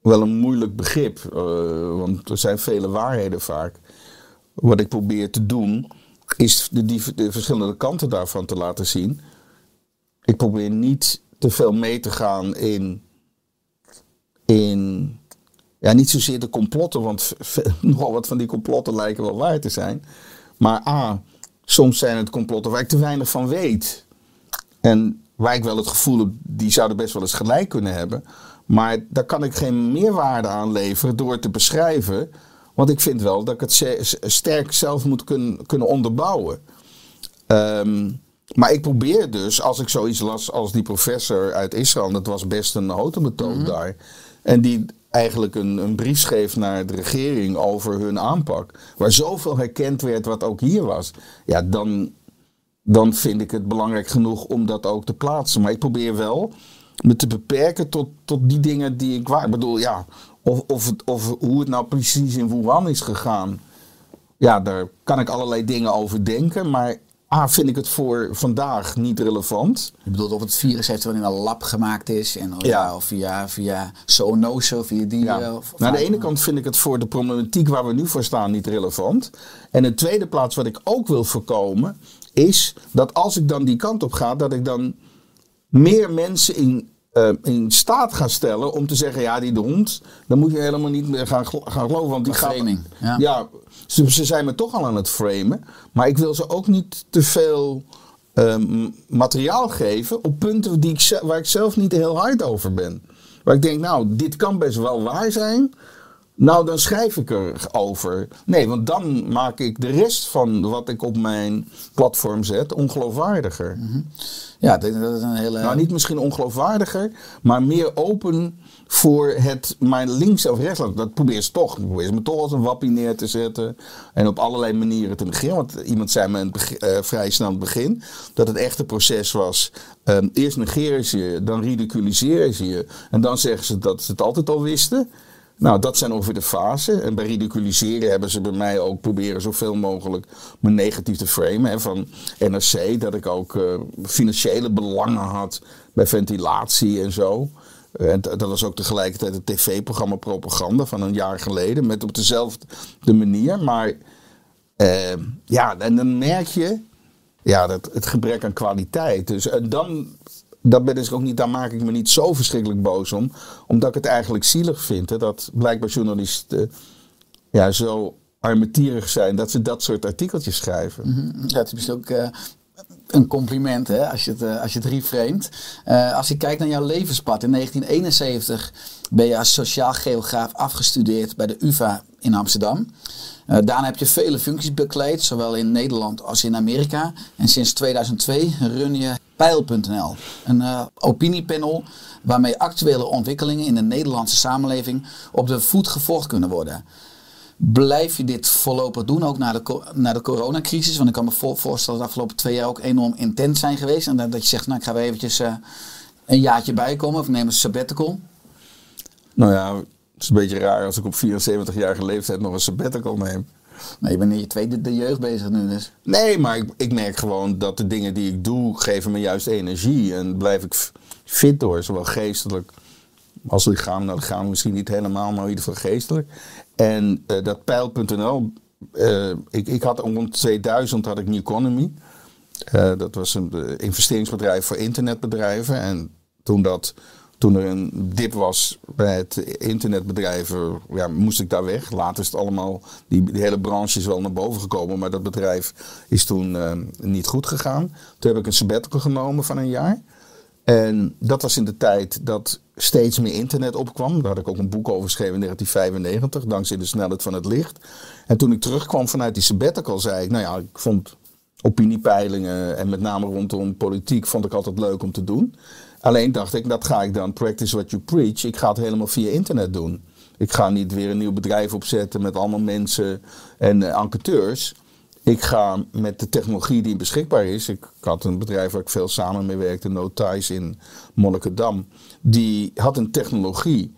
wel een moeilijk begrip. eh, want er zijn vele waarheden vaak. Wat ik probeer te doen, is de verschillende kanten daarvan te laten zien. Ik probeer niet te veel mee te gaan in. in ja, niet zozeer de complotten, want nogal wat van die complotten lijken wel waar te zijn. Maar A, soms zijn het complotten waar ik te weinig van weet. En waar ik wel het gevoel heb, die zouden best wel eens gelijk kunnen hebben. Maar daar kan ik geen meerwaarde aan leveren door het te beschrijven. Want ik vind wel dat ik het sterk zelf moet kunnen, kunnen onderbouwen. Ehm, maar ik probeer dus, als ik zoiets las als die professor uit Israël, dat was best een hotenbetoog daar. En die eigenlijk een, een brief schreef naar de regering over hun aanpak. Waar zoveel herkend werd wat ook hier was. Ja, dan, dan vind ik het belangrijk genoeg om dat ook te plaatsen. Maar ik probeer wel me te beperken tot, tot die dingen die ik waar. Ik bedoel, ja, of, of, het, of hoe het nou precies in Wuhan is gegaan. Ja, daar kan ik allerlei dingen over denken. Maar A, vind ik het voor vandaag niet relevant. Je bedoelt of het virus eventueel in een lab gemaakt is en ja. Of via, via zoonosen of via dieren. Ja. Of, of Nou, aan de ene kant vind ik het voor de problematiek waar we nu voor staan niet relevant. En in de tweede plaats wat ik ook wil voorkomen is dat als ik dan die kant op ga, dat ik dan meer mensen in, eh, in staat ga stellen om te zeggen, ja die de hond, dan moet je helemaal niet meer gaan, gaan geloven. Want die gaat, framing, ja. ja, ze, ze zijn me toch al aan het framen. Maar ik wil ze ook niet te veel ehm, materiaal geven op punten die ik, waar ik zelf niet heel hard over ben. Waar ik denk, nou, dit kan best wel waar zijn. Nou, dan schrijf ik erover. Nee, want dan maak ik de rest van wat ik op mijn platform zet ongeloofwaardiger. Ja, dat is een hele... Nou, niet misschien ongeloofwaardiger, maar meer open voor het maar links of rechts. Dat probeer ze toch. Ik probeer ze me toch als een wappie neer te zetten. En op allerlei manieren te negeren. Want iemand zei me in het eh, vrij snel het begin dat het echte proces was. ehm, eerst negeren ze je, dan ridiculiseren ze je. En dan zeggen ze dat ze het altijd al wisten. Nou, dat zijn ongeveer de fasen. En bij ridiculiseren hebben ze bij mij ook proberen zoveel mogelijk me negatief te framen. Van NRC, dat ik ook eh, financiële belangen had bij ventilatie en zo. En dat was ook tegelijkertijd het tv-programma Propaganda van een jaar geleden. Met op dezelfde manier. Maar eh, ja, en dan merk je ja, dat, het gebrek aan kwaliteit. Dus en dan, dat ben ik ook niet, daar maak ik me niet zo verschrikkelijk boos om. Omdat ik het eigenlijk zielig vind. Hè, dat blijkbaar journalisten ja, zo armetierig zijn dat ze dat soort artikeltjes schrijven. Ja, het is misschien ook eh, een compliment hè, als je het, eh, als je het reframet. Eh, als je kijkt naar jouw levenspad. In 1971 ben je als sociaal geograaf afgestudeerd bij de UvA in Amsterdam. Daarna heb je vele functies bekleed, zowel in Nederland als in Amerika. En sinds 2002 run je Pijl.nl, een eh, opiniepanel waarmee actuele ontwikkelingen in de Nederlandse samenleving op de voet gevolgd kunnen worden. Blijf je dit voorlopig doen, ook na de, na de coronacrisis? Want ik kan me voor- voorstellen dat de afgelopen twee jaar ook enorm intens zijn geweest. En dat, je zegt, nou ik ga weer eventjes eh, een jaartje bijkomen of neem een sabbatical. Nou ja, het is een beetje raar als ik op 74-jarige leeftijd nog een sabbatical neem. Maar je bent in je tweede de jeugd bezig nu dus. Nee, maar ik, ik merk gewoon dat de dingen die ik doe, geven me juist energie. En blijf ik fit door, zowel geestelijk als lichaam. Nou, lichaam misschien niet helemaal, maar in ieder geval geestelijk. En eh, dat pijl.nl, eh, ik, ik had rond 2000 had ik New Economy. Eh, dat was een investeringsbedrijf voor internetbedrijven. En toen, dat, toen er een dip was bij het internetbedrijf, eh, ja, moest ik daar weg. Later is het allemaal, die, die hele branche is wel naar boven gekomen. Maar dat bedrijf is toen eh, niet goed gegaan. Toen heb ik een sabbatical genomen van een jaar. En dat was in de tijd dat steeds meer internet opkwam. Daar had ik ook een boek over geschreven in 1995, dankzij de snelheid van het licht. En toen ik terugkwam vanuit die sabbatical, zei ik, nou ja, ik vond opiniepeilingen en met name rondom politiek vond ik altijd leuk om te doen. Alleen dacht ik, dat ga ik dan practice what you preach. Ik ga het helemaal via internet doen. Ik ga niet weer een nieuw bedrijf opzetten met allemaal mensen en eh, enquêteurs. Ik ga met de technologie die beschikbaar is. Ik had een bedrijf waar ik veel samen mee werkte, No Ties in Monnikendam. Die had een technologie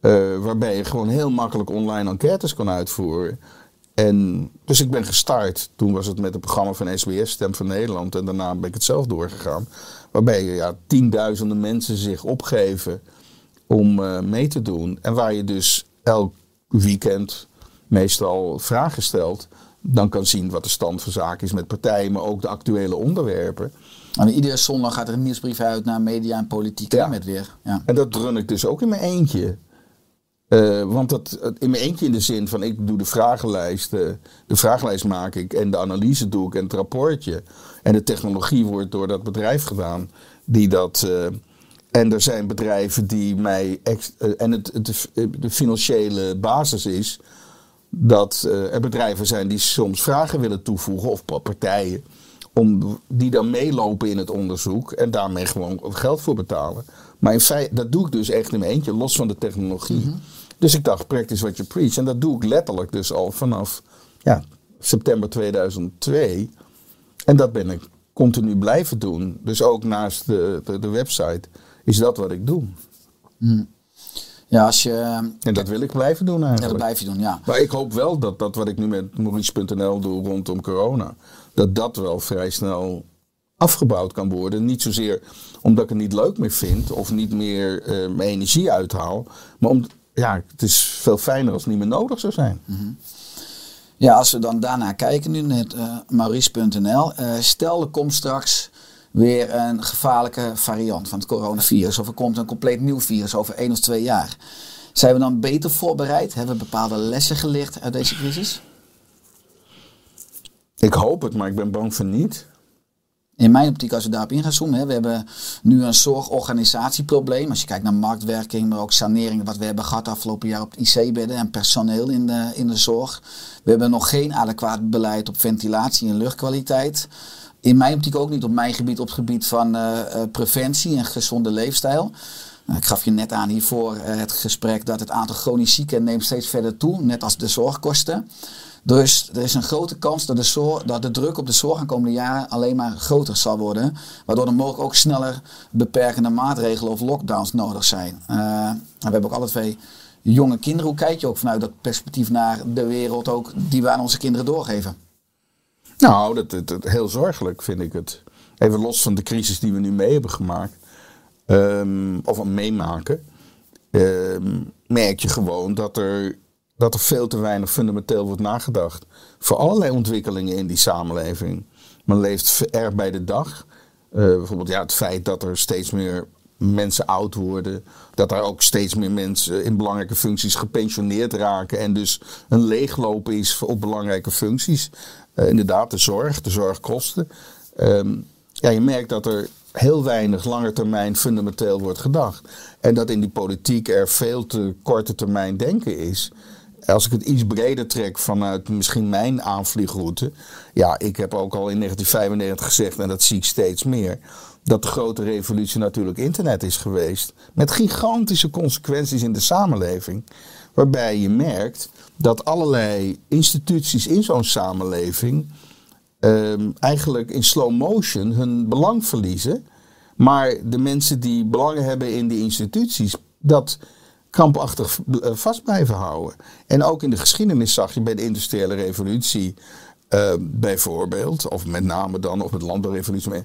eh, waarbij je gewoon heel makkelijk online enquêtes kon uitvoeren. En dus ik ben gestart. Toen was het met het programma van SBS, Stem van Nederland. En daarna ben ik het zelf doorgegaan. Waarbij ja, tienduizenden mensen zich opgeven om eh, mee te doen. En waar je dus elk weekend meestal vragen stelt. Dan kan zien wat de stand van zaken is met partijen, maar ook de actuele onderwerpen. Maar iedere zondag gaat er een nieuwsbrief uit naar media en politiek Ja. met weer. Ja. En dat run ik dus ook in mijn eentje. Eh, want dat, in mijn eentje in de zin van ik doe de vragenlijst, eh, de vragenlijst maak ik en de analyse doe ik en het rapportje. En de technologie wordt door dat bedrijf gedaan die dat. eh, en er zijn bedrijven die mij. en het, het, de financiële basis is dat er bedrijven zijn die soms vragen willen toevoegen, of pa- partijen, om, die dan meelopen in het onderzoek en daarmee gewoon geld voor betalen. Maar in feite, dat doe ik dus echt in mijn eentje, los van de technologie. Dus ik dacht, practice what you preach. En dat doe ik letterlijk dus al vanaf ja, september 2002. En dat ben ik continu blijven doen. Dus ook naast de, de, de website is dat wat ik doe. ja, als je... En dat wil ik blijven doen Ja, eigenlijk. dat blijf je doen, ja. Maar ik hoop wel dat dat wat ik nu met Maurice.nl doe rondom corona, dat dat wel vrij snel afgebouwd kan worden. Niet zozeer omdat ik het niet leuk meer vind of niet meer eh, mijn energie uithaal, maar om, ja, het is veel fijner als het niet meer nodig zou zijn. Ja, als we dan daarna kijken nu naar eh, Maurice.nl. eh, stel er komt straks weer een gevaarlijke variant van het coronavirus. Of er komt een compleet nieuw virus over één of twee jaar. Zijn we dan beter voorbereid? Hebben we bepaalde lessen geleerd uit deze crisis? Ik hoop het, maar ik ben bang voor niet. In mijn optiek, als we daarop in gaan zoomen, hè, we hebben nu een zorgorganisatieprobleem. Als je kijkt naar marktwerking, maar ook saneringen, wat we hebben gehad afgelopen jaar op IC-bedden en personeel in de, in de zorg. We hebben nog geen adequaat beleid op ventilatie en luchtkwaliteit. In mijn optiek ook niet op mijn gebied, op het gebied van eh, eh, preventie en gezonde leefstijl. Nou, ik gaf je net aan hiervoor eh, het gesprek dat het aantal chronisch zieken neemt steeds verder toe, net als de zorgkosten. Dus er is een grote kans dat de, zorg, dat de druk op de zorg de komende jaren alleen maar groter zal worden. Waardoor er mogelijk ook sneller beperkende maatregelen of lockdowns nodig zijn. En we hebben ook alle twee jonge kinderen. Hoe kijk je ook vanuit dat perspectief naar de wereld ook die we aan onze kinderen doorgeven? Nou, dat, dat, heel zorgelijk vind ik het. Even los van de crisis die we nu mee hebben gemaakt, ehm, of meemaken, ehm, merk je gewoon dat er, dat er veel te weinig fundamenteel wordt nagedacht. Voor allerlei ontwikkelingen in die samenleving. Men leeft erg bij de dag. Eh, bijvoorbeeld ja, het feit dat er steeds meer mensen oud worden. Dat er ook steeds meer mensen in belangrijke functies gepensioneerd raken. En dus een leeglopen is op belangrijke functies. Eh, inderdaad, de zorg, de zorgkosten. Ehm, ja, je merkt dat er heel weinig lange termijn fundamenteel wordt gedacht. En dat in die politiek er veel te korte termijn denken is. Als ik het iets breder trek vanuit misschien mijn aanvliegroute. Ja, ik heb ook al in 1995 gezegd, en dat zie ik steeds meer. dat de grote revolutie natuurlijk internet is geweest. Met gigantische consequenties in de samenleving. Waarbij je merkt dat allerlei instituties in zo'n samenleving ehm, eigenlijk in slow motion hun belang verliezen. Maar de mensen die belangen hebben in die instituties, dat krampachtig eh, vast blijven houden. En ook in de geschiedenis zag je bij de industriële revolutie uh, bijvoorbeeld, of met name dan, of met landbouwrevolutie,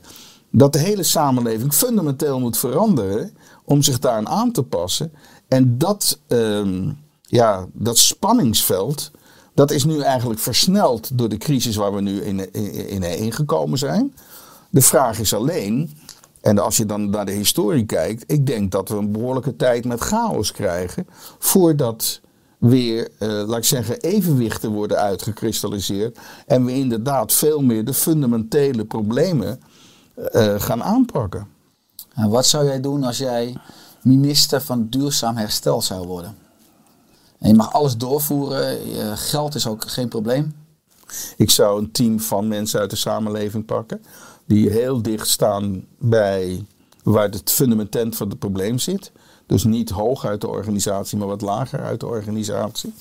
dat de hele samenleving fundamenteel moet veranderen om zich daaraan aan te passen. En dat, uh, ja, dat spanningsveld, dat is nu eigenlijk versneld door de crisis waar we nu in, in, in ingekomen zijn. De vraag is alleen, en als je dan naar de historie kijkt, ik denk dat we een behoorlijke tijd met chaos krijgen voordat weer, uh, laat ik zeggen, evenwichten worden uitgekristalliseerd en we inderdaad veel meer de fundamentele problemen uh, gaan aanpakken. En wat zou jij doen als jij minister van Duurzaam Herstel zou worden? En je mag alles doorvoeren, geld is ook geen probleem. Ik zou een team van mensen uit de samenleving pakken die heel dicht staan bij waar het fundament van het probleem zit. Dus niet hoog uit de organisatie, maar wat lager uit de organisatie.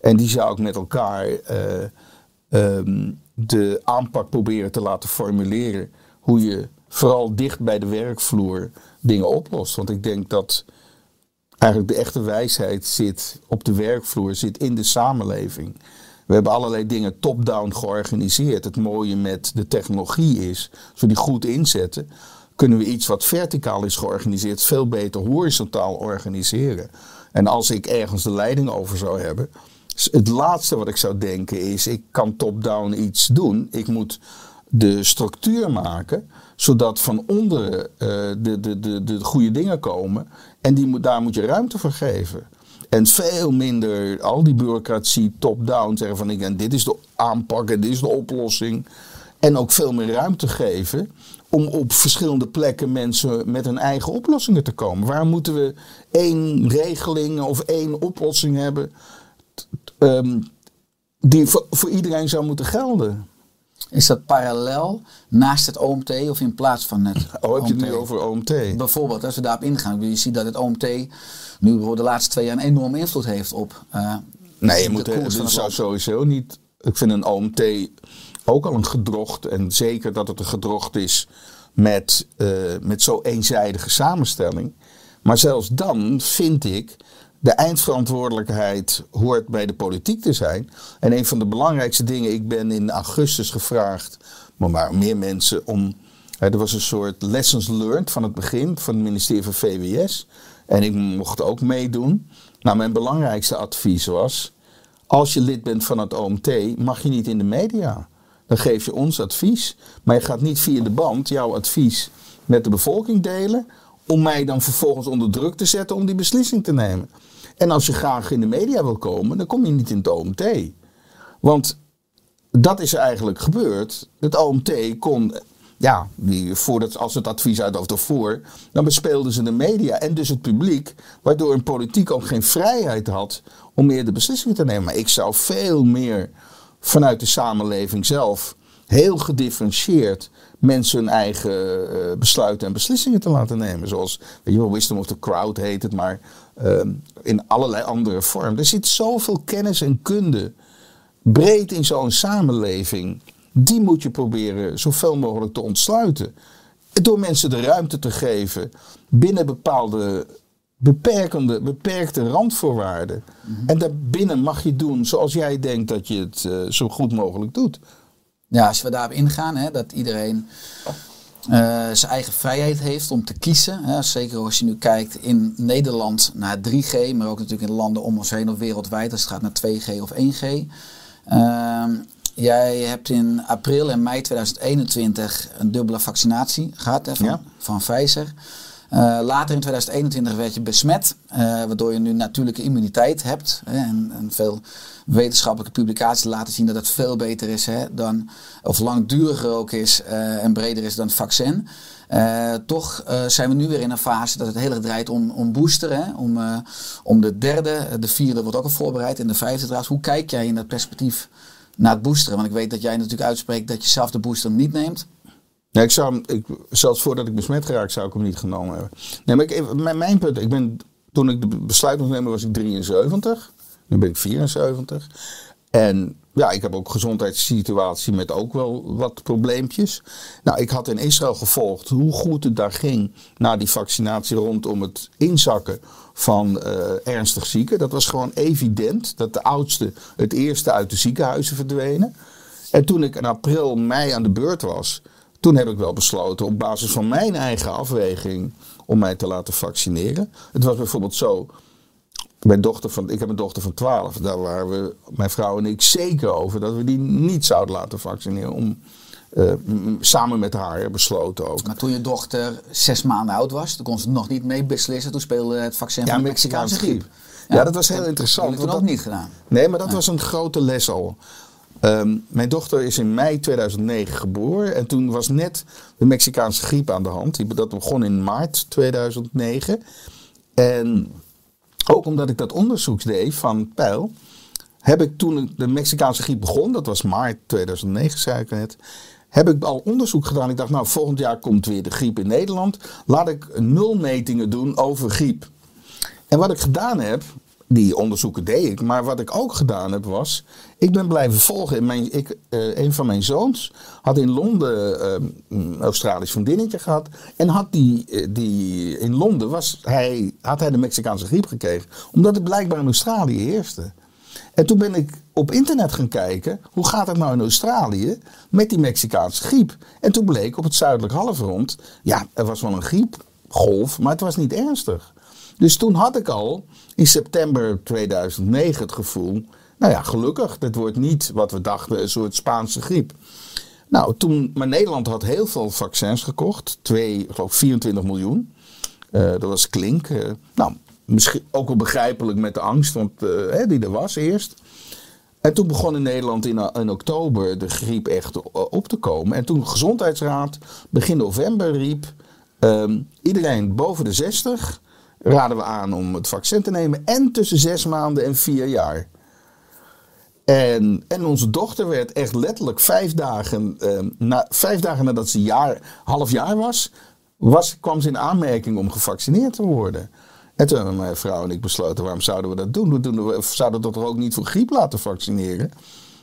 En die zou ik met elkaar uh, um, de aanpak proberen te laten formuleren. Hoe je vooral dicht bij de werkvloer dingen oplost. Want ik denk dat eigenlijk de echte wijsheid zit op de werkvloer, zit in de samenleving. We hebben allerlei dingen top-down georganiseerd. Het mooie met de technologie is, als we die goed inzetten, kunnen we iets wat verticaal is georganiseerd veel beter horizontaal organiseren. En als ik ergens de leiding over zou hebben, het laatste wat ik zou denken is, ik kan top-down iets doen. Ik moet de structuur maken, zodat van onderen uh, de, de, de, de goede dingen komen. En die moet, daar moet je ruimte voor geven. En veel minder al die bureaucratie top-down zeggen van ik, en dit is de aanpak en dit is de oplossing. En ook veel meer ruimte geven om op verschillende plekken mensen met hun eigen oplossingen te komen. Waar moeten we één regeling of één oplossing hebben um, die voor, voor iedereen zou moeten gelden? Is dat parallel naast het OMT of in plaats van het Oh, heb je het nu over OMT? Bijvoorbeeld, als we daarop ingaan. Je ziet dat het OMT nu voor de laatste twee jaar een enorme invloed heeft op uh, Nee, je moet, het zou sowieso niet... Ik vind een OMT ook al een gedrocht. En zeker dat het een gedrocht is met, uh, met zo'n eenzijdige samenstelling. Maar zelfs dan vind ik de eindverantwoordelijkheid hoort bij de politiek te zijn. En een van de belangrijkste dingen, ik ben in augustus gevraagd, maar, maar meer mensen om. er was een soort lessons learned van het begin van het ministerie van VWS. En ik mocht ook meedoen. Nou, mijn belangrijkste advies was: als je lid bent van het OMT, mag je niet in de media. Dan geef je ons advies. Maar je gaat niet via de band jouw advies met de bevolking delen. Om mij dan vervolgens onder druk te zetten om die beslissing te nemen. En als je graag in de media wil komen, dan kom je niet in het OMT. Want dat is eigenlijk gebeurd. Het OMT kon, ja, die, voordat, als het advies uit of ervoor, dan bespeelden ze de media en dus het publiek, waardoor een politiek ook geen vrijheid had om meer de beslissingen te nemen. Maar ik zou veel meer vanuit de samenleving zelf heel gedifferentieerd mensen hun eigen uh, besluiten en beslissingen te laten nemen. Zoals, weet je wel, wisdom of the crowd heet het, maar uh, in allerlei andere vormen. Er zit zoveel kennis en kunde breed in zo'n samenleving. Die moet je proberen zoveel mogelijk te ontsluiten. Door mensen de ruimte te geven binnen bepaalde beperkende, beperkte randvoorwaarden. Mm En daarbinnen mag je doen zoals jij denkt dat je het uh, zo goed mogelijk doet. Ja, als we daarop ingaan, hè, dat iedereen uh, zijn eigen vrijheid heeft om te kiezen. Hè, zeker als je nu kijkt in Nederland naar 3G, maar ook natuurlijk in landen om ons heen of wereldwijd, als het gaat naar 2G of 1G. Uh, jij hebt in april en mei 2021 een dubbele vaccinatie gehad hè, van, ja. van Pfizer. Uh, later in 2021 werd je besmet, uh, waardoor je nu natuurlijke immuniteit hebt. Hè, en, en, veel wetenschappelijke publicaties laten zien dat het veel beter is hè, dan, of langduriger ook is uh, en breder is dan het vaccin. toch zijn we nu weer in een fase dat het heel erg draait om, om booster. Hè, om, om de derde, de vierde wordt ook al voorbereid en de vijfde trouwens. Hoe kijk jij in dat perspectief naar het boosteren? Want ik weet dat jij natuurlijk uitspreekt dat je zelf de booster niet neemt. Nee, ik zou hem, ik, zelfs voordat ik besmet geraakt, zou ik hem niet genomen hebben. Nee, maar ik, mijn, mijn punt, ik ben, toen ik de besluit moest nemen, was ik 73. Nu ben ik 74. En ja, ik heb ook gezondheidssituatie met ook wel wat probleempjes. Nou, ik had in Israël gevolgd hoe goed het daar ging na die vaccinatie rondom het inzakken van eh, ernstig zieken. Dat was gewoon evident dat de oudste het eerste uit de ziekenhuizen verdwenen. En toen ik in april, mei aan de beurt was, toen heb ik wel besloten op basis van mijn eigen afweging om mij te laten vaccineren. Het was bijvoorbeeld zo. Mijn dochter van, ik heb een dochter van 12. Daar waren we, mijn vrouw en ik, zeker over dat we die niet zouden laten vaccineren. Om, eh, samen met haar besloten ook. Maar toen je dochter zes maanden oud was, toen kon ze nog niet mee beslissen. Toen speelde het vaccin van de Mexicaanse griep. Ja, dat was heel interessant. Dat heb toen dat- ook niet gedaan. Nee, maar dat was een grote les al. Ehm, mijn dochter is in mei 2009 geboren. En toen was net de Mexicaanse griep aan de hand. Die- Dat begon in maart 2009. En ook omdat ik dat onderzoek deed van Peil. Heb ik toen de Mexicaanse griep begon. Dat was maart 2009, zei ik net. Heb ik al onderzoek gedaan. Ik dacht, nou, volgend jaar komt weer de griep in Nederland. Laat ik nul metingen doen over griep. En wat ik gedaan heb, die onderzoeken deed ik, maar wat ik ook gedaan heb was, ik ben blijven volgen. En Mijn, ik, eh, een van mijn zoons had in Londen eh, een Australisch vriendinnetje gehad. En had die, eh, die in Londen was hij, had hij de Mexicaanse griep gekregen, omdat het blijkbaar in Australië heerste. En toen ben ik op internet gaan kijken, hoe gaat het nou in Australië met die Mexicaanse griep? En toen bleek op het zuidelijk halfrond, ja, er was wel een griepgolf, maar het was niet ernstig. Dus toen had ik al in september 2009 het gevoel, nou ja, gelukkig, dit wordt niet wat we dachten, een soort Spaanse griep. Nou, toen, maar Nederland had heel veel vaccins gekocht, twee, ik geloof 24 miljoen. Eh, dat was klink. eh, nou, misschien ook wel begrijpelijk met de angst want, eh, die er was eerst. En toen begon in Nederland in, in oktober de griep echt o- op te komen. En toen de Gezondheidsraad begin november riep... ehm, iedereen boven de 60 raden we aan om het vaccin te nemen. En tussen zes maanden en vier jaar. En, en onze dochter werd echt letterlijk vijf dagen, ehm, na, vijf dagen nadat ze jaar, half jaar was, was, kwam ze in aanmerking om gevaccineerd te worden. En toen hebben mijn vrouw en ik besloten, waarom zouden we dat doen? We doen we zouden dat toch ook niet voor griep laten vaccineren?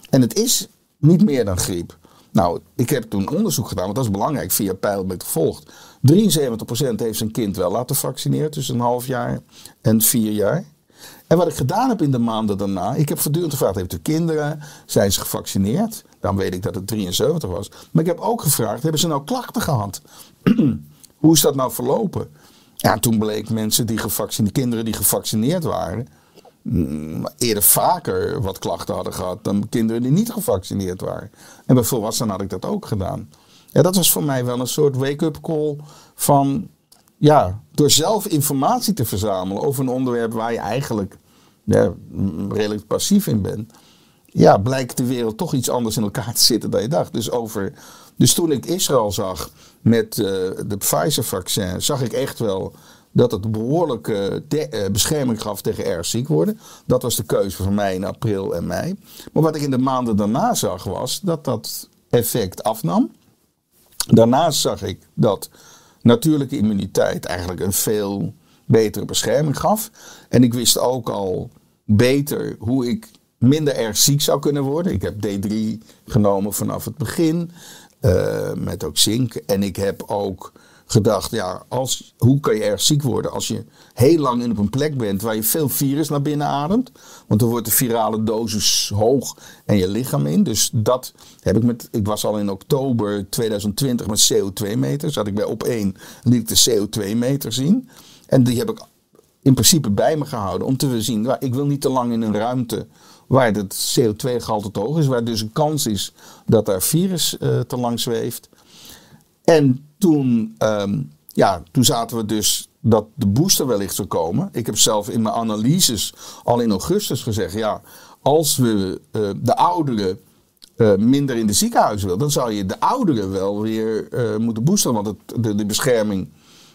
En het is niet meer dan griep. Nou, ik heb toen onderzoek gedaan, want dat is belangrijk, via Pijl ik gevolgd. 73% heeft zijn kind wel laten vaccineren tussen een half jaar en vier jaar. En wat ik gedaan heb in de maanden daarna, ik heb voortdurend gevraagd, heeft u kinderen? Zijn ze gevaccineerd? Dan weet ik dat het 73 was. Maar ik heb ook gevraagd, hebben ze nou klachten gehad? Hoe is dat nou verlopen? Ja, toen bleek mensen die gevaccineerd, kinderen die gevaccineerd waren, mm, eerder vaker wat klachten hadden gehad dan kinderen die niet gevaccineerd waren. En bij volwassenen had ik dat ook gedaan. Ja, dat was voor mij wel een soort wake-up call van, ja, door zelf informatie te verzamelen over een onderwerp waar je eigenlijk ja, mm, redelijk passief in bent. Ja, blijkt de wereld toch iets anders in elkaar te zitten dan je dacht. Dus, over, dus toen ik Israël zag met eh, de Pfizer-vaccin, zag ik echt wel dat het behoorlijke eh, bescherming gaf tegen erg ziek worden. Dat was de keuze van mij in april en mei. Maar wat ik in de maanden daarna zag was dat dat effect afnam. Daarnaast zag ik dat natuurlijke immuniteit eigenlijk een veel betere bescherming gaf. En ik wist ook al beter hoe ik minder erg ziek zou kunnen worden. Ik heb D3 genomen vanaf het begin, eh, met ook zink. En ik heb ook gedacht, ja, als, hoe kan je erg ziek worden als je heel lang in op een plek bent waar je veel virus naar binnen ademt. Want dan wordt de virale dosis hoog en je lichaam in. Dus dat heb ik met, ik was al in oktober 2020 met CO2-meters. Had ik bij op één liet ik de CO2-meter zien. En die heb ik in principe bij me gehouden om te zien, nou, ik wil niet te lang in een ruimte waar het CO2-gehalte te hoog is, waar dus een kans is dat daar virus eh, te lang zweeft. En toen, ehm, ja, toen zaten we dus dat de booster wellicht zou komen. Ik heb zelf in mijn analyses al in augustus gezegd, ja, als we eh, de ouderen eh, minder in de ziekenhuizen willen, dan zou je de ouderen wel weer moeten boosteren. Want het, de, de bescherming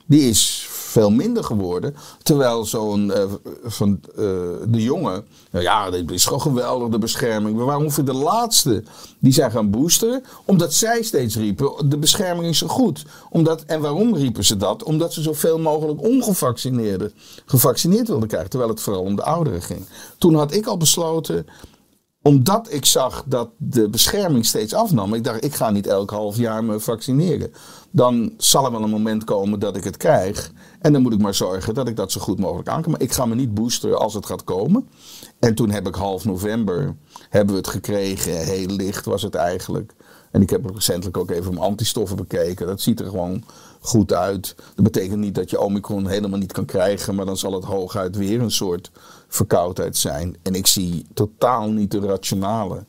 die is veel minder geworden. Terwijl zo'n eh, van eh, de jongen, nou ja, dit is gewoon geweldig, de bescherming. We waren ongeveer de laatste die zijn gaan boosteren. Omdat zij steeds riepen, de bescherming is zo goed. Omdat, en waarom riepen ze dat? Omdat ze zoveel mogelijk ongevaccineerden gevaccineerd wilden krijgen. Terwijl het vooral om de ouderen ging. Toen had ik al besloten, omdat ik zag dat de bescherming steeds afnam. Ik dacht, ik ga niet elk half jaar me vaccineren. Dan zal er wel een moment komen dat ik het krijg. En dan moet ik maar zorgen dat ik dat zo goed mogelijk aan kan. Maar ik ga me niet boosteren als het gaat komen. En toen heb ik half november hebben we het gekregen. Heel licht was het eigenlijk. En ik heb recentelijk ook even mijn antistoffen bekeken. Dat ziet er gewoon goed uit. Dat betekent niet dat je Omicron helemaal niet kan krijgen. Maar dan zal het hooguit weer een soort verkoudheid zijn. En ik zie totaal niet de rationale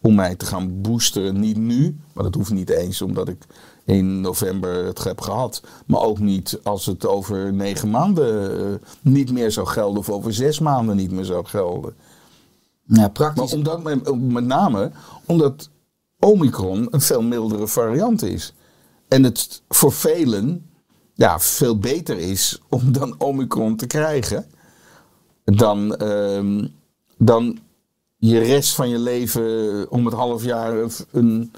om mij te gaan boosteren. Niet nu, maar dat hoeft niet eens omdat ik in november het heb gehad. Maar ook niet als het over negen maanden eh, niet meer zou gelden. Of over zes maanden niet meer zou gelden. Ja, praktisch. Maar omdat, met, met name omdat Omicron een veel mildere variant is. En het voor velen ja, veel beter is om dan Omicron te krijgen. Dan, ehm, dan je rest van je leven om het half jaar een,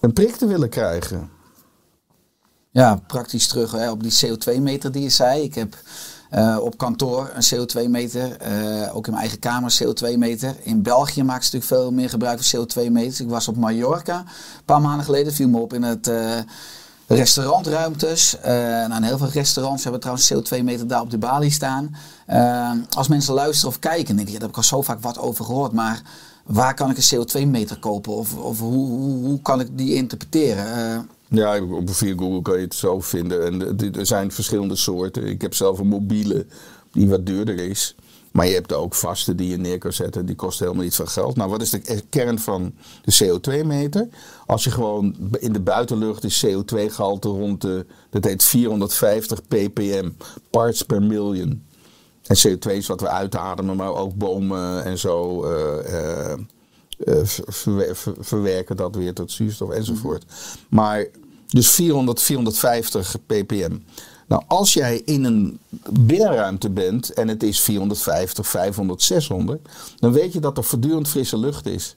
een prik te willen krijgen. Ja, praktisch terug hè, op die CO2-meter die je zei. Ik heb eh, op kantoor een CO2-meter, eh, ook in mijn eigen kamer een CO2-meter. In België maken ze natuurlijk veel meer gebruik van CO2-meters. Ik was op Mallorca een paar maanden geleden, viel me op in het uh, restaurantruimtes. nou, heel veel restaurants hebben trouwens CO2-meter daar op de balie staan. als mensen luisteren of kijken, denk ik, daar heb ik al zo vaak wat over gehoord, maar waar kan ik een CO2-meter kopen of, of hoe, hoe, kan ik die interpreteren? Ja, op via Google kan je het zo vinden. En er zijn verschillende soorten. Ik heb zelf een mobiele die wat duurder is. Maar je hebt ook vaste die je neer kan zetten. Die kosten helemaal niet veel geld. Nou, wat is de kern van de CO2-meter? Als je gewoon in de buitenlucht is CO2-gehalte rond de... Dat heet 450 ppm, parts per million. En CO2 is wat we uitademen, maar ook bomen en zo... Uh, uh, uh, verwerken dat weer tot zuurstof enzovoort. Maar dus 400, 450 ppm. Nou, als jij in een binnenruimte bent en het is 450, 500, 600, dan weet je dat er voortdurend frisse lucht is.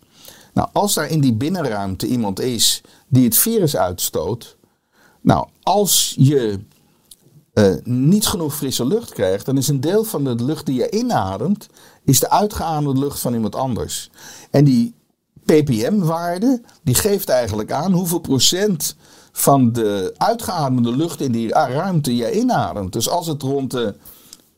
Nou, als daar in die binnenruimte iemand is die het virus uitstoot, nou, als je uh, niet genoeg frisse lucht krijgt, dan is een deel van de lucht die je inademt, is de uitgeademde lucht van iemand anders. En die ppm-waarde, die geeft eigenlijk aan hoeveel procent van de uitgeademde lucht in die ruimte je inademt. Dus als het rond de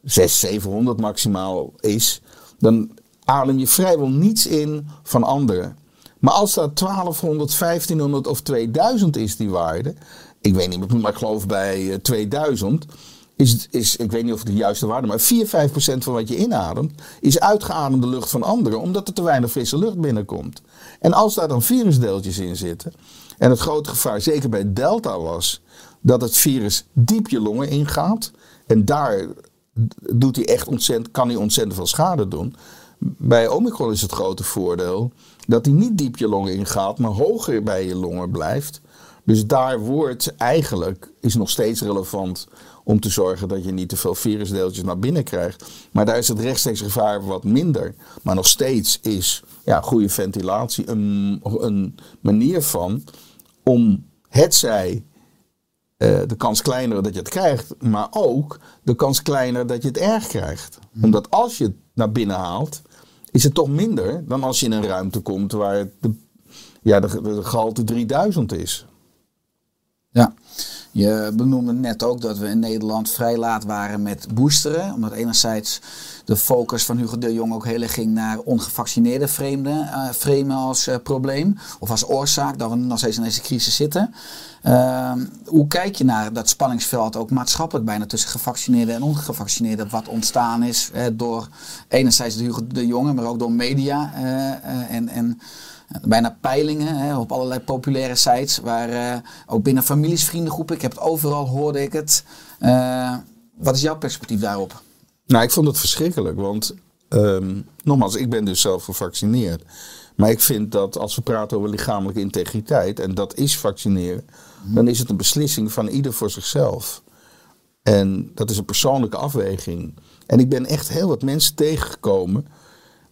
600, 700 maximaal is, dan adem je vrijwel niets in van anderen. Maar als dat 1200, 1500 of 2000 is, die waarde, ik weet niet, maar ik geloof bij 2000, eh, is, is, ik weet niet of het de juiste waarde maar 4, 5 procent van wat je inademt is uitgeademde lucht van anderen, omdat er te weinig frisse lucht binnenkomt. En als daar dan virusdeeltjes in zitten, en het grote gevaar, zeker bij Delta, was dat het virus diep je longen ingaat. En daar doet hij echt ontzettend, kan hij ontzettend veel schade doen. Bij Omicron is het grote voordeel dat hij niet diep je longen ingaat, maar hoger bij je longen blijft. Dus daar wordt eigenlijk, is nog steeds relevant om te zorgen dat je niet te veel virusdeeltjes naar binnen krijgt. Maar daar is het rechtstreeks gevaar wat minder. Maar nog steeds is ja, goede ventilatie een, een manier van om hetzij uh, de kans kleiner dat je het krijgt, maar ook de kans kleiner dat je het erg krijgt. Hmm. Omdat als je het naar binnen haalt, is het toch minder dan als je in een ruimte komt waar de, ja, de, de gehalte 3000 is. Ja, je benoemde net ook dat we in Nederland vrij laat waren met boosteren. Omdat enerzijds de focus van Hugo de Jong ook heel erg ging naar ongevaccineerde vreemden uh, als uh, probleem. Of als oorzaak dat we nog steeds in deze crisis zitten. Uh, hoe kijk je naar dat spanningsveld ook maatschappelijk bijna tussen gevaccineerden en ongevaccineerden. Wat ontstaan is door enerzijds Hugo de Jonge, maar ook door media en... en bijna peilingen hè, op allerlei populaire sites. Waar ook binnen families, vriendengroepen, ik heb het overal, hoorde ik het. Wat is jouw perspectief daarop? Nou, ik vond het verschrikkelijk. Want um, nogmaals, ik ben dus zelf gevaccineerd. Maar ik vind dat als we praten over lichamelijke integriteit, en dat is vaccineren, dan is het een beslissing van ieder voor zichzelf. En dat is een persoonlijke afweging. En ik ben echt heel wat mensen tegengekomen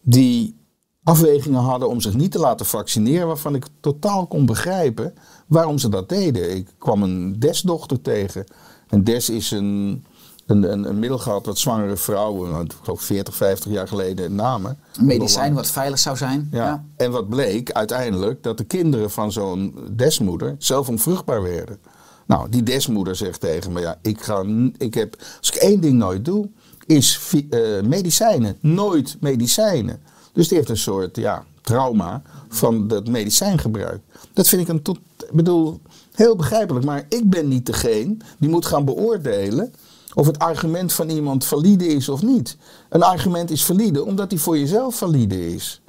die afwegingen hadden om zich niet te laten vaccineren, waarvan ik totaal kon begrijpen waarom ze dat deden. Ik kwam een desdochter tegen. En des is een, een, een, een middel gehad wat zwangere vrouwen, nou, ik geloof 40, 50 jaar geleden namen. Een medicijn wat veilig zou zijn. Ja. En wat bleek uiteindelijk dat de kinderen van zo'n desmoeder zelf onvruchtbaar werden. Nou, die desmoeder zegt tegen me: ja, ik ga, ik heb, als ik één ding nooit doe, is eh, medicijnen. Nooit medicijnen. Dus die heeft een soort ja, trauma van dat medicijngebruik. Dat vind ik een tot, ik bedoel, heel begrijpelijk. Maar ik ben niet degene die moet gaan beoordelen of het argument van iemand valide is of niet. Een argument is valide omdat die voor jezelf valide is.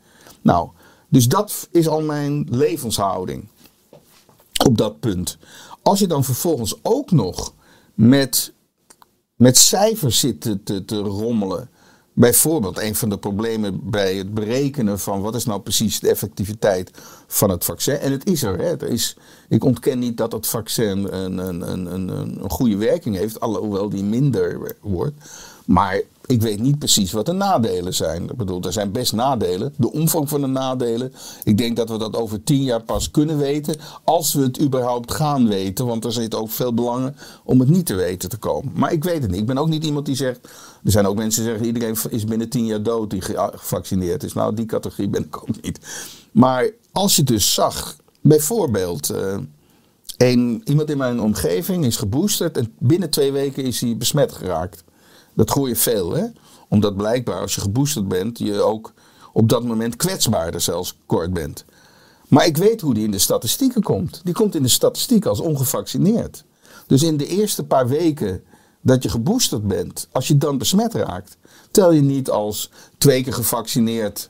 Nou, dus dat is al mijn levenshouding op dat punt. Als je dan vervolgens ook nog met, met cijfers zit te, te, te rommelen. Bijvoorbeeld, een van de problemen bij het berekenen van wat is nou precies de effectiviteit van het vaccin. En het is er. Hè. is, ik ontken niet dat het vaccin een, een, een, een, een goede werking heeft, alhoewel die minder wordt. Maar ik weet niet precies wat de nadelen zijn. Ik bedoel, er zijn best nadelen. De omvang van de nadelen. Ik denk dat we dat over tien jaar pas kunnen weten. Als we het überhaupt gaan weten. Want er zit ook veel belangen om het niet te weten te komen. Maar ik weet het niet. Ik ben ook niet iemand die zegt. Er zijn ook mensen die zeggen: iedereen is binnen tien jaar dood die ge- gevaccineerd is. Nou, die categorie ben ik ook niet. Maar als je dus zag, bijvoorbeeld. eh, een, iemand in mijn omgeving is geboosterd en binnen twee weken is hij besmet geraakt. Dat hoor je veel, hè? Omdat blijkbaar als je geboosterd bent, je ook op dat moment kwetsbaarder zelfs kort bent. Maar ik weet hoe die in de statistieken komt. Die komt in de statistiek als ongevaccineerd. Dus in de eerste paar weken dat je geboosterd bent, als je dan besmet raakt, tel je niet als twee keer gevaccineerd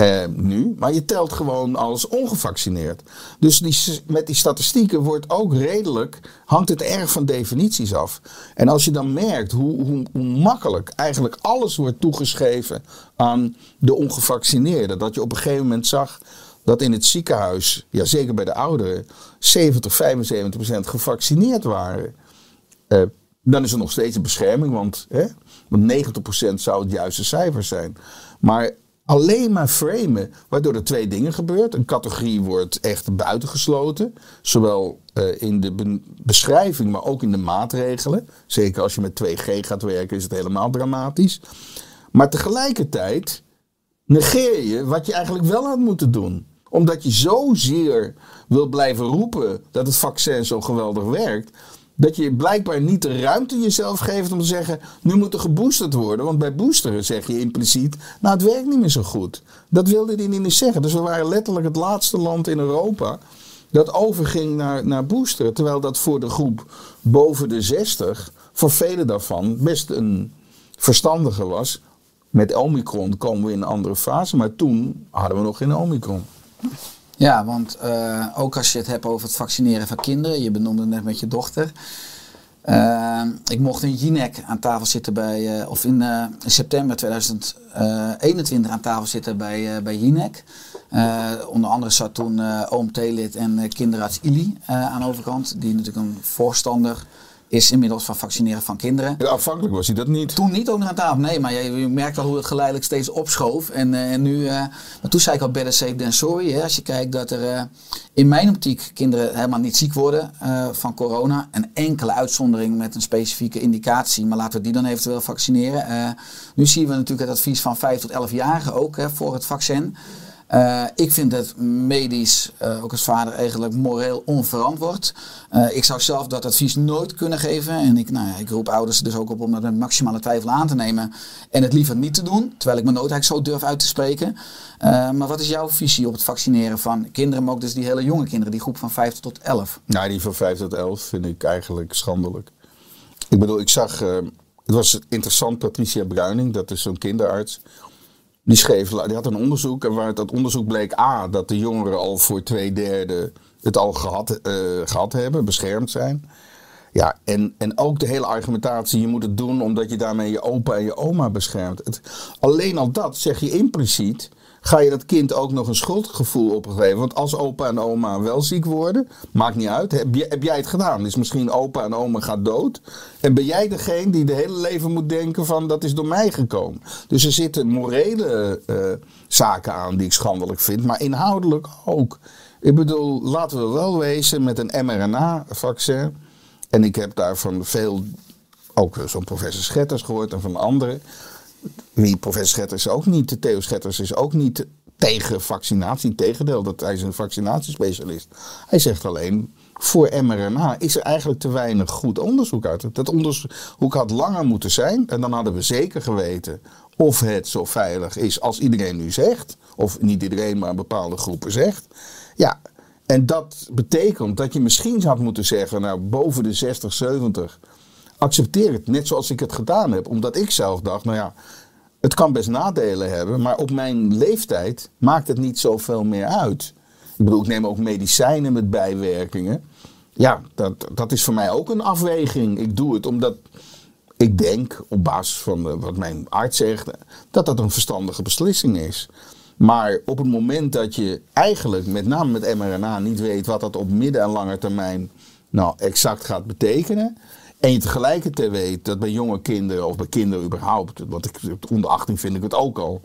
eh, nu, maar je telt gewoon als ongevaccineerd. Dus met die statistieken wordt ook redelijk, hangt het erg van definities af. En als je dan merkt hoe, hoe, hoe makkelijk eigenlijk alles wordt toegeschreven aan de ongevaccineerden, dat je op een gegeven moment zag dat in het ziekenhuis, ja, zeker bij de ouderen, 70, 75 procent gevaccineerd waren. Eh, dan is er nog steeds een bescherming, want, hè, want 90% zou het juiste cijfer zijn. Maar alleen maar framen, waardoor er twee dingen gebeurt. Een categorie wordt echt buitengesloten, zowel eh, in de be- beschrijving, maar ook in de maatregelen. Zeker als je met 2G gaat werken, is het helemaal dramatisch. Maar tegelijkertijd negeer je wat je eigenlijk wel had moeten doen. Omdat je zozeer wil blijven roepen dat het vaccin zo geweldig werkt. Dat je blijkbaar niet de ruimte jezelf geeft om te zeggen: nu moet er geboosterd worden. Want bij boosteren zeg je impliciet: nou, het werkt niet meer zo goed. Dat wilde hij niet zeggen. Dus we waren letterlijk het laatste land in Europa dat overging naar, naar boosteren. Terwijl dat voor de groep boven de 60, voor velen daarvan, best een verstandige was. Met Omicron komen we in een andere fase, maar toen hadden we nog geen Omicron. Ja, want eh, ook als je het hebt over het vaccineren van kinderen, je benoemde het net met je dochter. Eh, ik mocht in Jinek aan tafel zitten bij, eh, of in, september 2021 aan tafel zitten bij, bij Jinek. Onder andere zat toen oom Telit en kinderarts Ili aan de overkant, die natuurlijk een voorstander is inmiddels van vaccineren van kinderen. Ja, Afhankelijk was hij dat niet. Toen niet ook nog aan tafel. Nee, maar je, je merkt al hoe het geleidelijk steeds opschoof. En, eh, en nu, eh, maar toen zei ik al better safe than sorry. Hè, als je kijkt dat er eh, in mijn optiek kinderen helemaal niet ziek worden van corona. Een enkele uitzondering met een specifieke indicatie. Maar laten we die dan eventueel vaccineren. Nu zien we natuurlijk het advies van 5 tot 11-jarigen ook hè, voor het vaccin. Eh, ik vind het medisch, eh, ook als vader, eigenlijk moreel onverantwoord. Eh, ik zou zelf dat advies nooit kunnen geven. En ik, nou ja, ik roep ouders dus ook op om dat met maximale twijfel aan te nemen. En het liever niet te doen. Terwijl ik me nooit eigenlijk zo durf uit te spreken. Maar wat is jouw visie op het vaccineren van kinderen, maar ook dus die hele jonge kinderen, die groep van 5 tot 11? Nou, die van 5 tot 11 vind ik eigenlijk schandelijk. Ik bedoel, ik zag, het was interessant, Patricia Bruining, dat is zo'n kinderarts. Die schreef, die had een onderzoek en waaruit dat onderzoek bleek A, dat de jongeren al voor twee derde het al gehad, eh, gehad hebben, beschermd zijn. Ja, en, en ook de hele argumentatie, je moet het doen omdat je daarmee je opa en je oma beschermt. Het, alleen al dat zeg je impliciet ga je dat kind ook nog een schuldgevoel opgeven. Want als opa en oma wel ziek worden, maakt niet uit. Heb, je, heb jij het gedaan? Dus misschien opa en oma gaat dood. En ben jij degene die de hele leven moet denken van dat is door mij gekomen. Dus er zitten morele eh, zaken aan die ik schandelijk vind. Maar inhoudelijk ook. Ik bedoel, laten we wel wezen met een mRNA-vaccin. En ik heb daarvan veel, ook zo'n professor Schetters gehoord en van anderen. Professor Schetters ook niet, Theo Schetters is ook niet tegen vaccinatie. Integendeel, dat hij is een vaccinatiespecialist. Hij zegt alleen, voor mRNA is er eigenlijk te weinig goed onderzoek uit. Dat onderzoek had langer moeten zijn. En dan hadden we zeker geweten of het zo veilig is als iedereen nu zegt. Of niet iedereen, maar bepaalde groepen zegt. Ja, en dat betekent dat je misschien had moeten zeggen, nou boven de 60, 70, accepteer het net zoals ik het gedaan heb. Omdat ik zelf dacht, nou ja, het kan best nadelen hebben, maar op mijn leeftijd maakt het niet zoveel meer uit. Ik bedoel, ik neem ook medicijnen met bijwerkingen. Ja, dat, dat is voor mij ook een afweging. Ik doe het omdat ik denk, op basis van wat mijn arts zegt, dat dat een verstandige beslissing is. Maar op het moment dat je eigenlijk, met name met mRNA, niet weet wat dat op midden- en lange termijn nou exact gaat betekenen. En je tegelijkertijd weet dat bij jonge kinderen, of bij kinderen überhaupt, want ik, onder 18 vind ik het ook al,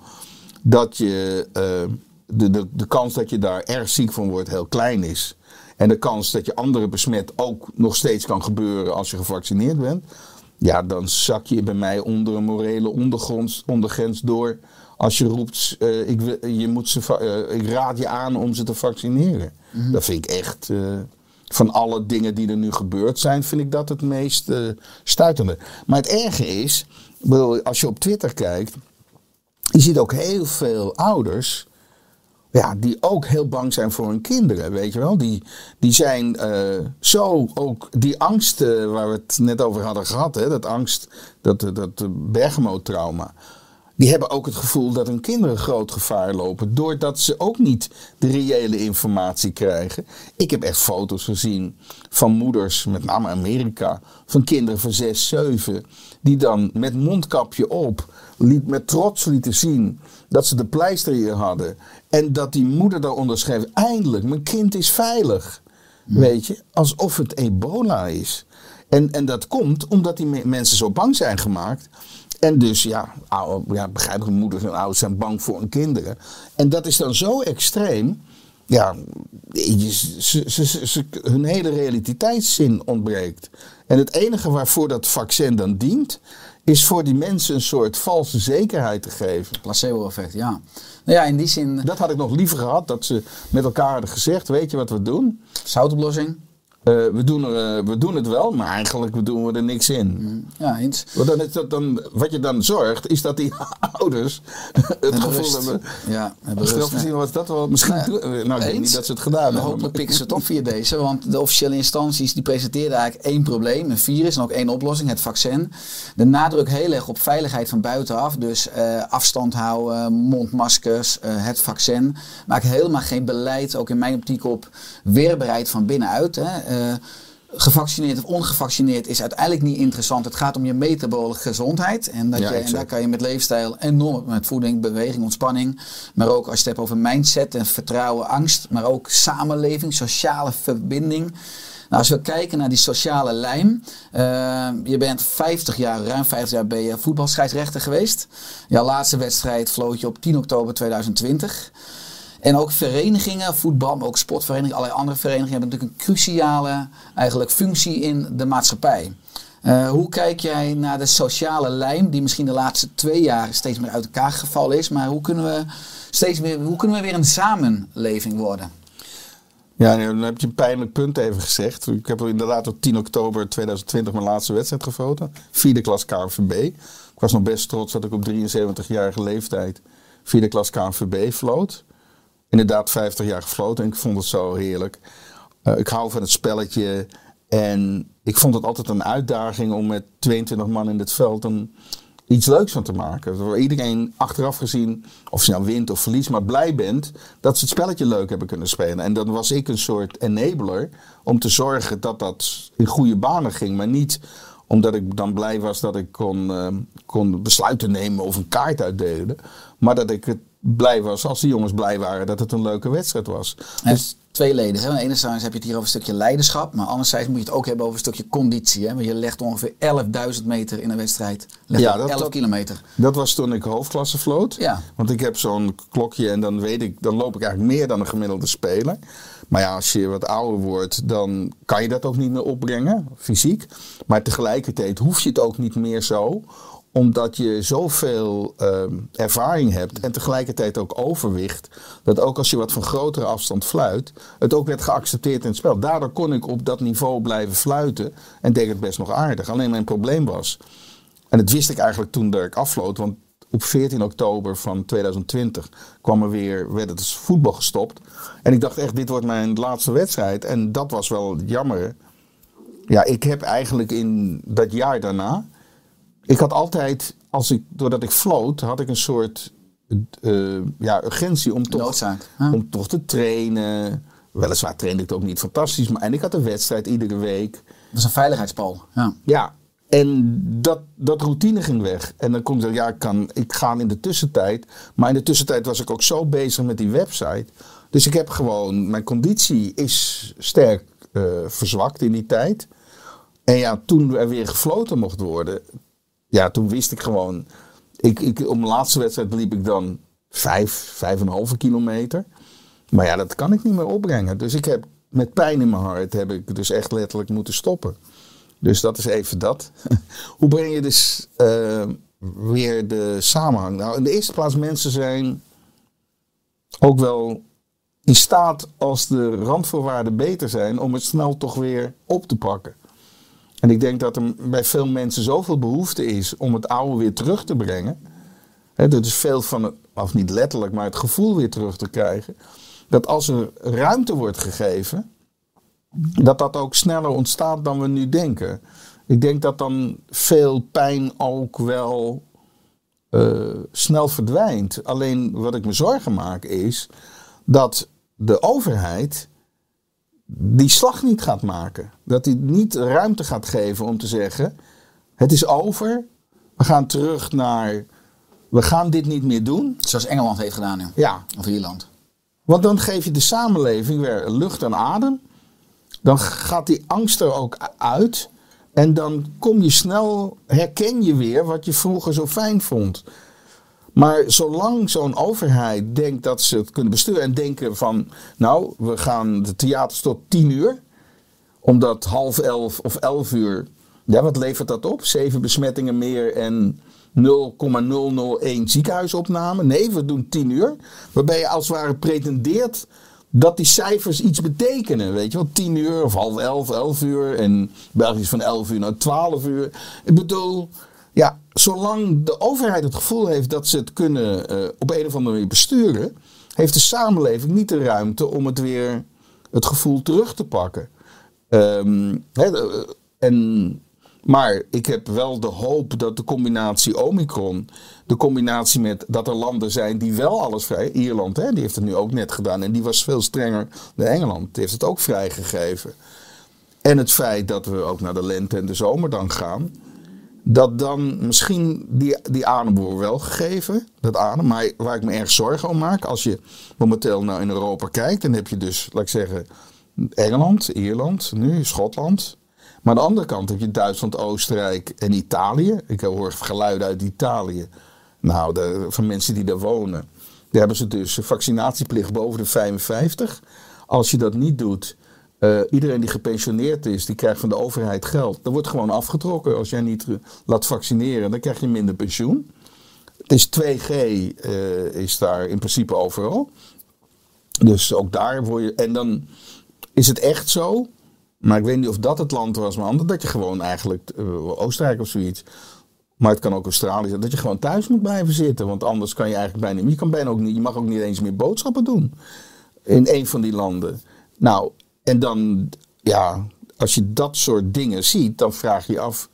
dat je, uh, de, de, de kans dat je daar erg ziek van wordt heel klein is. En de kans dat je anderen besmet ook nog steeds kan gebeuren als je gevaccineerd bent. Ja, dan zak je bij mij onder een morele ondergrond, ondergrens door als je roept, uh, ik, je moet ze, uh, ik raad je aan om ze te vaccineren. Mm -hmm. Dat vind ik echt, van alle dingen die er nu gebeurd zijn, vind ik dat het meest stuitende. Maar het erge is, als je op Twitter kijkt, je ziet ook heel veel ouders. Ja, die ook heel bang zijn voor hun kinderen, weet je wel. Die, die zijn zo ook, die angst waar we het net over hadden gehad, hè, dat angst, dat, dat Bergamo-trauma die hebben ook het gevoel dat hun kinderen groot gevaar lopen. Doordat ze ook niet de reële informatie krijgen. Ik heb echt foto's gezien van moeders, met name Amerika, van kinderen van 6, 7. Die dan met mondkapje op, liet, met trots lieten zien dat ze de pleister hier hadden. En dat die moeder daaronder schreef: Eindelijk, mijn kind is veilig. Weet je, alsof het ebola is. En, en dat komt omdat die mensen zo bang zijn gemaakt en dus ja, oude, ja begrijpelijk, moeders en ouders zijn bang voor hun kinderen. En dat is dan zo extreem. Ja, ze, ze, ze, hun hele realiteitszin ontbreekt. En het enige waarvoor dat vaccin dan dient, is voor die mensen een soort valse zekerheid te geven. Placebo-effect, ja. Nou ja, in die zin. Dat had ik nog liever gehad, dat ze met elkaar hadden gezegd: Weet je wat we doen? Zoutoplossing. Uh, we, doen er, uh, we doen het wel, maar eigenlijk doen we er niks in. Mm, ja, eens. Want dan is dat dan, wat je dan zorgt, is dat die ouders het gevoel rust. hebben. Ja, Achteraf gezien was dat wel misschien. Nou, nou ik denk niet dat ze het gedaan hebben. Hopelijk pikken ze het op via deze. Want de officiële instanties die presenteerden eigenlijk één probleem, een virus en ook één oplossing, het vaccin. De nadruk heel erg op veiligheid van buitenaf. Dus uh, afstand houden, mondmaskers, het vaccin. Maar helemaal geen beleid, ook in mijn optiek, op weerbaarheid van binnenuit. Hè. Uh, gevaccineerd of ongevaccineerd is uiteindelijk niet interessant. Het gaat om je metabole gezondheid. En, dat Ja, je, en daar kan je met leefstijl enorm, met voeding, beweging, ontspanning. Maar ook als je het hebt over mindset en vertrouwen, angst. Maar ook samenleving, sociale verbinding. Nou, als we kijken naar die sociale lijm. eh, je bent 50 jaar, ruim 50 jaar ben je voetbalscheidsrechter geweest. Jouw laatste wedstrijd vloot je op 10 oktober 2020. En ook verenigingen, voetbal, maar ook sportverenigingen, allerlei andere verenigingen hebben natuurlijk een cruciale eigenlijk, functie in de maatschappij. Eh, hoe kijk jij naar de sociale lijm, die misschien de laatste twee jaar steeds meer uit elkaar gevallen is, maar hoe kunnen we, steeds meer, hoe kunnen we weer een samenleving worden? Ja, nee, dan heb je een pijnlijk punt even gezegd. Ik heb inderdaad op 10 oktober 2020 mijn laatste wedstrijd gefloten. Vierde klas KNVB. Ik was nog best trots dat ik op 73-jarige leeftijd vierde klas KNVB floot. Inderdaad 50 jaar gefloten en ik vond het zo heerlijk. Eh, ik hou van het spelletje en ik vond het altijd een uitdaging om met 22 man in het veld een, iets leuks van te maken. Waar iedereen achteraf gezien, of je nou wint of verliest, maar blij bent dat ze het spelletje leuk hebben kunnen spelen. En dan was ik een soort enabler om te zorgen dat dat in goede banen ging. Maar niet omdat ik dan blij was dat ik kon, eh, kon besluiten nemen of een kaart uitdelen. Maar dat ik het blij was als de jongens blij waren dat het een leuke wedstrijd was. Het is tweeledig. Hè? Enerzijds heb je het hier over een stukje leiderschap, maar anderzijds moet je het ook hebben over een stukje conditie. Hè? Want je legt ongeveer 11.000 meter in een wedstrijd. Ja, dat- 11 dat- kilometer. Dat was toen ik hoofdklasse floot. Ja. Want ik heb zo'n klokje en dan weet ik, dan loop ik eigenlijk meer dan een gemiddelde speler. Maar ja, als je wat ouder wordt, dan kan je dat ook niet meer opbrengen, fysiek. Maar tegelijkertijd hoef je het ook niet meer zo, omdat je zoveel ehm, ervaring hebt en tegelijkertijd ook overwicht. Dat ook als je wat van grotere afstand fluit, het ook werd geaccepteerd in het spel. Daardoor kon ik op dat niveau blijven fluiten en deed het best nog aardig. Alleen mijn probleem was, en dat wist ik eigenlijk toen dat ik afvloot. Want op 14 oktober van 2020 kwam er weer, werd het dus voetbal gestopt. En ik dacht echt, dit wordt mijn laatste wedstrijd. En dat was wel jammer. Ja, ik heb eigenlijk in dat jaar daarna... Ik had altijd, als ik, doordat ik floot, had ik een soort eh, ja, urgentie om toch, om toch te trainen. Weliswaar trainde ik het ook niet fantastisch. Maar, en ik had een wedstrijd iedere week. Dat is een veiligheidspal. Ja. Ja, en dat, dat routine ging weg. En dan kon ik zeggen, ja, ik, kan, ik ga in de tussentijd. Maar in de tussentijd was ik ook zo bezig met die website. Dus ik heb gewoon, mijn conditie is sterk eh, verzwakt in die tijd. En ja, toen er weer gefloten mocht worden, ja, toen wist ik gewoon. Ik, ik, om de laatste wedstrijd liep ik dan vijf, vijf en een halve kilometer. Maar ja, dat kan ik niet meer opbrengen. Dus ik heb met pijn in mijn hart heb ik dus echt letterlijk moeten stoppen. Dus dat is even dat. Hoe breng je dus eh, weer de samenhang? Nou, in de eerste plaats mensen zijn ook wel in staat als de randvoorwaarden beter zijn om het snel toch weer op te pakken. En ik denk dat er bij veel mensen zoveel behoefte is om het oude weer terug te brengen. Hè, dat is veel van het, of niet letterlijk, maar het gevoel weer terug te krijgen. Dat als er ruimte wordt gegeven, dat dat ook sneller ontstaat dan we nu denken. Ik denk dat dan veel pijn ook wel eh, snel verdwijnt. Alleen wat ik me zorgen maak is dat de overheid die slag niet gaat maken. Dat hij niet ruimte gaat geven om te zeggen: het is over, we gaan terug naar, we gaan dit niet meer doen. Zoals Engeland heeft gedaan nu. Ja, Of Ierland. want dan geef je de samenleving weer lucht en adem. Dan gaat die angst er ook uit. En dan kom je snel, herken je weer wat je vroeger zo fijn vond. Maar zolang zo'n overheid denkt dat ze het kunnen besturen en denken van, nou, we gaan de theaters tot tien uur, omdat half elf of elf uur, ja, wat levert dat op? Zeven besmettingen meer en 0,001 ziekenhuisopname. Nee, we doen 10 uur. Waarbij je als het ware pretendeert dat die cijfers iets betekenen. Weet je wel, 10 uur of half 11, 11 uur. En België is van 11 uur naar 12 uur. Ik bedoel, ja, zolang de overheid het gevoel heeft dat ze het kunnen eh, op een of andere manier besturen, heeft de samenleving niet de ruimte om het weer het gevoel terug te pakken. Ehm, eh, en, maar ik heb wel de hoop dat de combinatie Omicron, de combinatie met dat er landen zijn die wel alles vrij, Ierland, hè, die heeft het nu ook net gedaan en die was veel strenger dan Engeland, die heeft het ook vrijgegeven. En het feit dat we ook naar de lente en de zomer dan gaan, dat dan misschien die, die adem wordt wel gegeven, dat adem, maar waar ik me erg zorgen om maak, als je momenteel nou in Europa kijkt, dan heb je dus, laat ik zeggen, Engeland, Ierland, nu Schotland. Maar aan de andere kant heb je Duitsland, Oostenrijk en Italië. Ik hoor geluiden uit Italië. Nou, van mensen die daar wonen. Daar hebben ze dus vaccinatieplicht boven de 55. Als je dat niet doet, eh, iedereen die gepensioneerd is, die krijgt van de overheid geld. Dat wordt gewoon afgetrokken. Als jij niet eh, laat vaccineren, dan krijg je minder pensioen. Het is 2G eh, is daar in principe overal. Dus ook daar word je. En dan is het echt zo. Maar ik weet niet of dat het land was, maar anders dat je gewoon eigenlijk Oostenrijk of zoiets. Maar het kan ook Australië zijn, dat je gewoon thuis moet blijven zitten. Want anders kan je eigenlijk bijna. Je, kan bijna ook niet, je mag ook niet eens meer boodschappen doen. In een van die landen. Nou, en dan, ja, als je dat soort dingen ziet, dan vraag je af.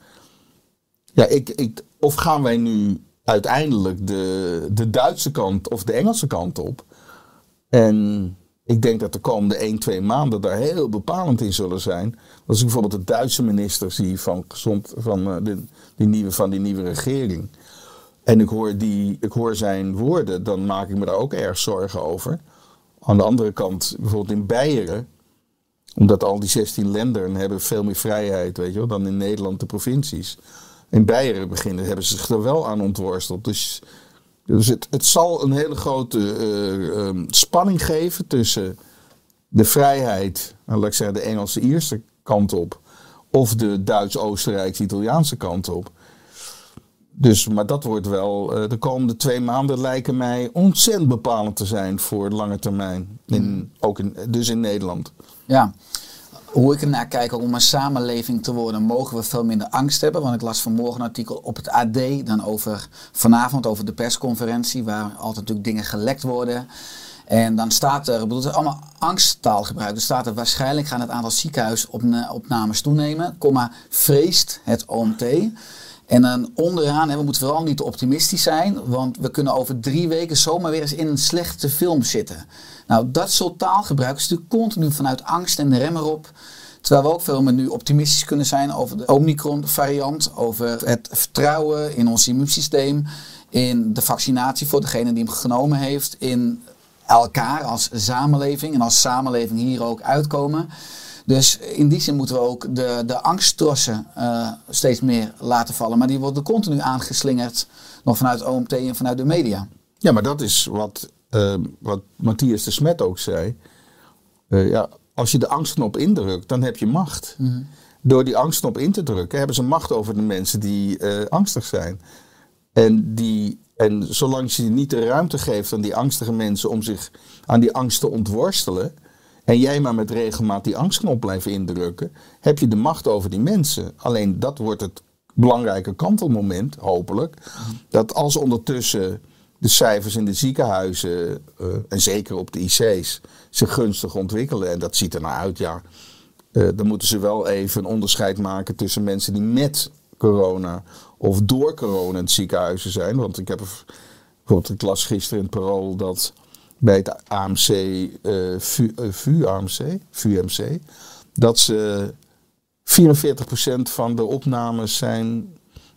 Ja, ik, ik, of gaan wij nu uiteindelijk de, de Duitse kant of de Engelse kant op? En ik denk dat de komende 1, 2 maanden daar heel bepalend in zullen zijn. Als ik bijvoorbeeld de Duitse minister zie van, gezond, van, eh, de, die, nieuwe, van die nieuwe regering. en ik hoor, die, ik hoor zijn woorden, dan maak ik me daar ook erg zorgen over. Aan de andere kant, bijvoorbeeld in Beieren, omdat al die 16 landen hebben veel meer vrijheid weet je wel, dan in Nederland de provincies. In Beieren beginnen hebben ze zich er wel aan ontworsteld. Dus, dus het, het zal een hele grote eh, ehm, spanning geven tussen de vrijheid, laat ik zeggen de Engelse-Ierse kant op, of de Duits-Oostenrijks-Italiaanse kant op. Dus, maar dat wordt wel, eh, de komende twee maanden lijken mij ontzettend bepalend te zijn voor de lange termijn. In, ook in, dus in Nederland. Ja. Hoe ik ernaar kijk om een samenleving te worden, mogen we veel minder angst hebben. Want ik las vanmorgen een artikel op het AD, dan over vanavond over de persconferentie, waar altijd natuurlijk dingen gelekt worden. En dan staat er, ik bedoel, het is allemaal angsttaalgebruik. Er staat er waarschijnlijk gaan het aantal ziekenhuisopnames toenemen, comma, vreest het OMT. En dan onderaan, hè, we moeten vooral niet te optimistisch zijn, want we kunnen over drie weken zomaar weer eens in een slechte film zitten. Nou, dat soort taalgebruik is natuurlijk continu vanuit angst en de rem erop. Terwijl we ook veel meer nu optimistisch kunnen zijn over de Omicron-variant, over het vertrouwen in ons immuunsysteem, in de vaccinatie voor degene die hem genomen heeft, in elkaar als samenleving en als samenleving hier ook uitkomen. Dus in die zin moeten we ook de, de angsttrossen uh, steeds meer laten vallen. Maar die worden continu aangeslingerd, nog vanuit OMT en vanuit de media. Ja, maar dat is wat, uh, wat Matthias de Smet ook zei. Uh, ja, als je de angstknop indrukt, dan heb je macht. Mm -hmm. Door die angstknop in te drukken, hebben ze macht over de mensen die angstig zijn. En, die, en zolang je niet de ruimte geeft aan die angstige mensen om zich aan die angst te ontworstelen en jij maar met regelmaat die angstknop blijven indrukken, heb je de macht over die mensen. Alleen dat wordt het belangrijke kantelmoment, hopelijk. Dat als ondertussen de cijfers in de ziekenhuizen, uh, en zeker op de IC's, zich gunstig ontwikkelen. En dat ziet er naar uit, ja. Uh, dan moeten ze wel even een onderscheid maken tussen mensen die met corona of door corona in het ziekenhuizen zijn. Want ik heb bijvoorbeeld, ik las gisteren in het parool dat bij het AMC, uh, VU, uh, VUMC, dat ze 44% van de opnames zijn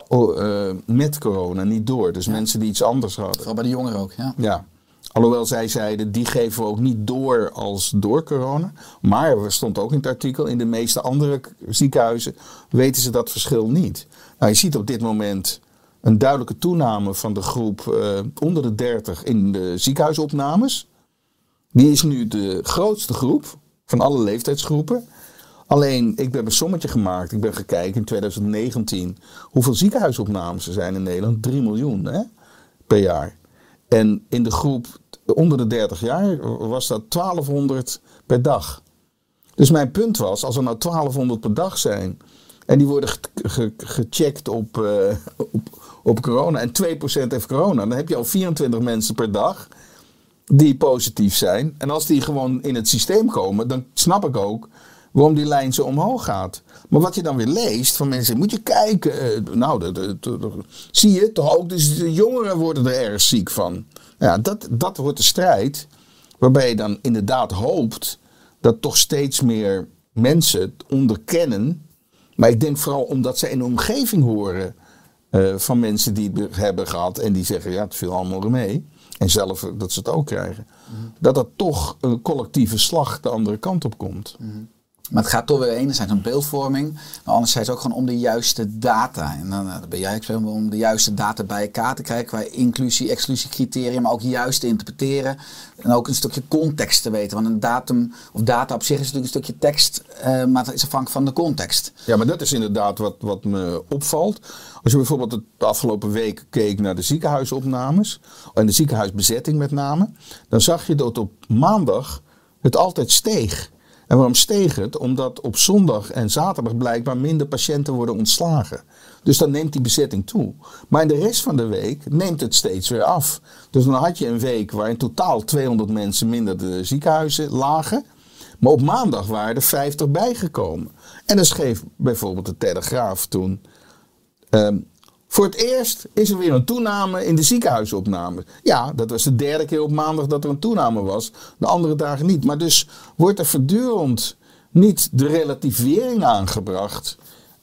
uh, met corona, niet door. Dus ja. mensen die iets anders hadden. Vooral bij de jongeren ook, ja. Ja. Alhoewel zij zeiden, die geven we ook niet door als door corona. Maar er stond ook in het artikel, in de meeste andere ziekenhuizen weten ze dat verschil niet. Nou, je ziet op dit moment een duidelijke toename van de groep uh, onder de 30 in de ziekenhuisopnames. Die is nu de grootste groep van alle leeftijdsgroepen. Alleen, ik heb een sommetje gemaakt. Ik ben gekeken in 2019 hoeveel ziekenhuisopnames er zijn in Nederland. 3 miljoen hè, per jaar. En in de groep onder de 30 jaar was dat 1200 per dag. Dus mijn punt was, als er nou 1200 per dag zijn en die worden ge ge gecheckt op, uh, op, op corona en 2% heeft corona, dan heb je al 24 mensen per dag die positief zijn. En als die gewoon in het systeem komen, dan snap ik ook waarom die lijn zo omhoog gaat. Maar wat je dan weer leest van mensen, moet je kijken. Nou, dat, dat, zie je toch ook, dus de jongeren worden er erg ziek van. Ja, dat, dat wordt de strijd waarbij je dan inderdaad hoopt dat toch steeds meer mensen onderkennen. Maar ik denk vooral omdat ze in een omgeving horen uh, van mensen die het hebben gehad en die zeggen, ja, het viel allemaal mee. En zelf dat ze het ook krijgen. Mm -hmm. Dat er toch een collectieve slag de andere kant op komt. Mm -hmm. Maar het gaat toch weer enerzijds om beeldvorming, maar anderzijds ook gewoon om de juiste data. En dan, dan ben jij om de juiste data bij elkaar te krijgen qua inclusie, exclusie criteria, maar ook juist te interpreteren. En ook een stukje context te weten. Want een datum of data op zich is natuurlijk een stukje tekst, uh, maar het is afhankelijk van de context. Ja, maar dat is inderdaad wat, wat me opvalt. Als je bijvoorbeeld de afgelopen week keek naar de ziekenhuisopnames, en de ziekenhuisbezetting met name, dan zag je dat op maandag het altijd steeg. En waarom steeg het? Omdat op zondag en zaterdag blijkbaar minder patiënten worden ontslagen. Dus dan neemt die bezetting toe. Maar in de rest van de week neemt het steeds weer af. Dus dan had je een week waar in totaal 200 mensen minder de ziekenhuizen lagen. Maar op maandag waren er 50 bijgekomen. En dan schreef bijvoorbeeld de Telegraaf toen. Um, voor het eerst is er weer een toename in de ziekenhuisopnames. Ja, dat was de derde keer op maandag dat er een toename was. De andere dagen niet. Maar dus wordt er voortdurend niet de relativering aangebracht.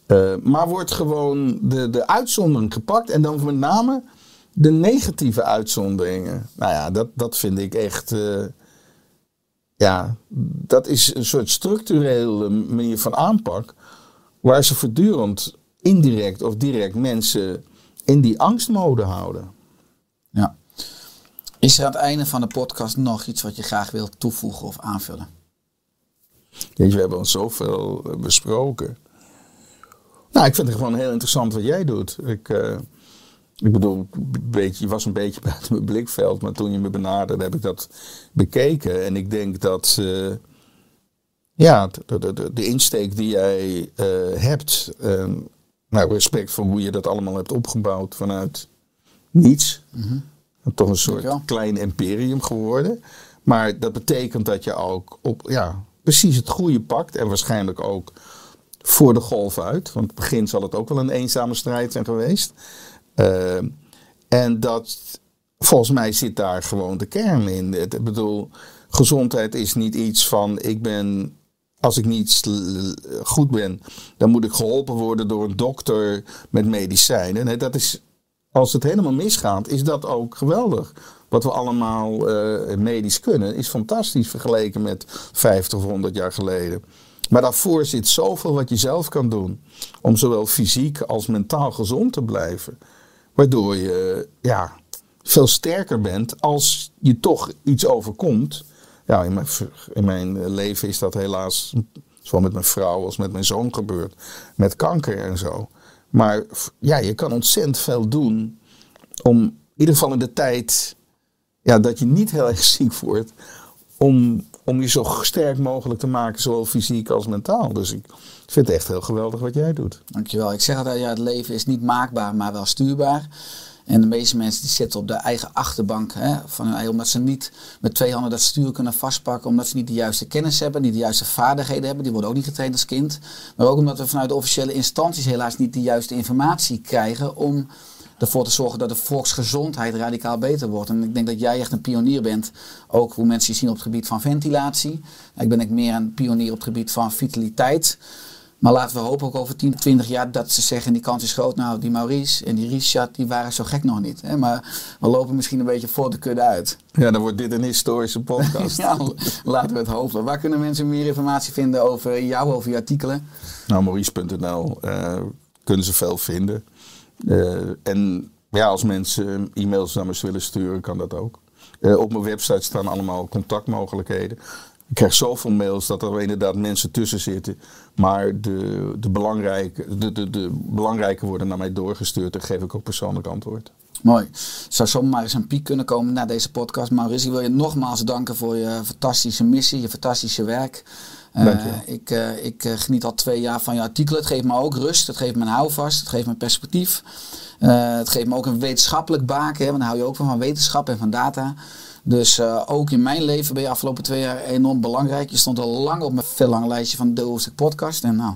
Uh, maar wordt gewoon de, de uitzondering gepakt. En dan met name de negatieve uitzonderingen, nou ja, dat, dat vind ik echt. eh, ja, dat is een soort structurele manier van aanpak. Waar ze voortdurend indirect of direct mensen in die angstmode houden. Ja. Is er aan het einde van de podcast nog iets wat je graag wilt toevoegen of aanvullen? We hebben al zoveel eh, besproken. Nou, ik vind het gewoon heel interessant wat jij doet. Ik, eh, ik bedoel, een beetje, je was een beetje buiten mijn blikveld, maar toen je me benaderde heb ik dat bekeken. En ik denk dat, eh, ja, de, de, de, insteek die jij hebt, eh, nou, respect voor hoe je dat allemaal hebt opgebouwd vanuit niets. Toch een soort klein imperium geworden. Maar dat betekent dat je ook op, ja, precies het goede pakt. En waarschijnlijk ook voor de golf uit. Want in het begin zal het ook wel een eenzame strijd zijn geweest. Eh, en dat, volgens mij zit daar gewoon de kern in. Ik bedoel, gezondheid is niet iets van ik ben. Als ik niet goed ben, dan moet ik geholpen worden door een dokter met medicijnen. Nee, dat is, als het helemaal misgaat, is dat ook geweldig. Wat we allemaal eh, medisch kunnen, is fantastisch vergeleken met 50 of 100 jaar geleden. Maar daarvoor zit zoveel wat je zelf kan doen. Om zowel fysiek als mentaal gezond te blijven. Waardoor je ja, veel sterker bent als je toch iets overkomt. Ja, in mijn, in mijn leven is dat helaas zowel met mijn vrouw als met mijn zoon gebeurd. Met kanker en zo. Maar ja, je kan ontzettend veel doen om in ieder geval in de tijd ja, dat je niet heel erg ziek wordt. Om, om je zo sterk mogelijk te maken, zowel fysiek als mentaal. Dus ik vind het echt heel geweldig wat jij doet. Dankjewel. Ik zeg altijd, ja, het leven is niet maakbaar, maar wel stuurbaar. En de meeste mensen die zitten op de eigen achterbank hè, van hun eigen, omdat ze niet met twee handen dat stuur kunnen vastpakken, omdat ze niet de juiste kennis hebben, niet de juiste vaardigheden hebben. Die worden ook niet getraind als kind. Maar ook omdat we vanuit de officiële instanties helaas niet de juiste informatie krijgen om ervoor te zorgen dat de volksgezondheid radicaal beter wordt. En ik denk dat jij echt een pionier bent, ook hoe mensen je zien op het gebied van ventilatie. Ik ben ik meer een pionier op het gebied van vitaliteit. Maar laten we hopen ook over 10, 20 jaar dat ze zeggen, die kans is groot. Nou, die Maurice en die Richard, die waren zo gek nog niet. Hè? Maar we lopen misschien een beetje voor de kudde uit. Ja, dan wordt dit een historische podcast. Ja, laten we het hopen. Waar kunnen mensen meer informatie vinden over jou, over je artikelen? Nou, Maurice.nl eh, kunnen ze veel vinden. Eh, en ja, als mensen e-mails naar me willen sturen, kan dat ook. Eh, op mijn website staan allemaal contactmogelijkheden. Ik krijg zoveel mails dat er inderdaad mensen tussen zitten. Maar de, de, belangrijke, de, de, de belangrijke worden naar mij doorgestuurd. En geef ik ook persoonlijk antwoord. Mooi. Zou zomaar eens een piek kunnen komen na deze podcast. Maurice, ik wil je nogmaals danken voor je fantastische missie, je fantastische werk. Eh, Dank je. ik, eh, ik eh, geniet al twee jaar van je artikelen. Het geeft me ook rust, het geeft me een houvast, het geeft me perspectief. Het geeft me ook een wetenschappelijk baken, hè, want daar hou je ook van, van wetenschap en van data. Dus eh, ook in mijn leven ben je afgelopen twee jaar enorm belangrijk. Je stond al lang op mijn veel lang lijstje van de Hoofdstuk podcast. En nou,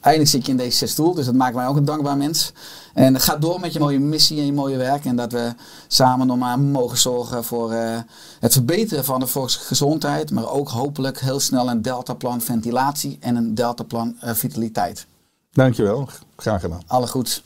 eindelijk zit je in deze stoel, dus dat maakt mij ook een dankbaar mens. En ga door met je mooie missie en je mooie werk. En dat we samen nog maar mogen zorgen voor eh, het verbeteren van de volksgezondheid. Maar ook hopelijk heel snel een deltaplan ventilatie en een deltaplan eh, vitaliteit. Dankjewel. Graag gedaan. Alle goeds.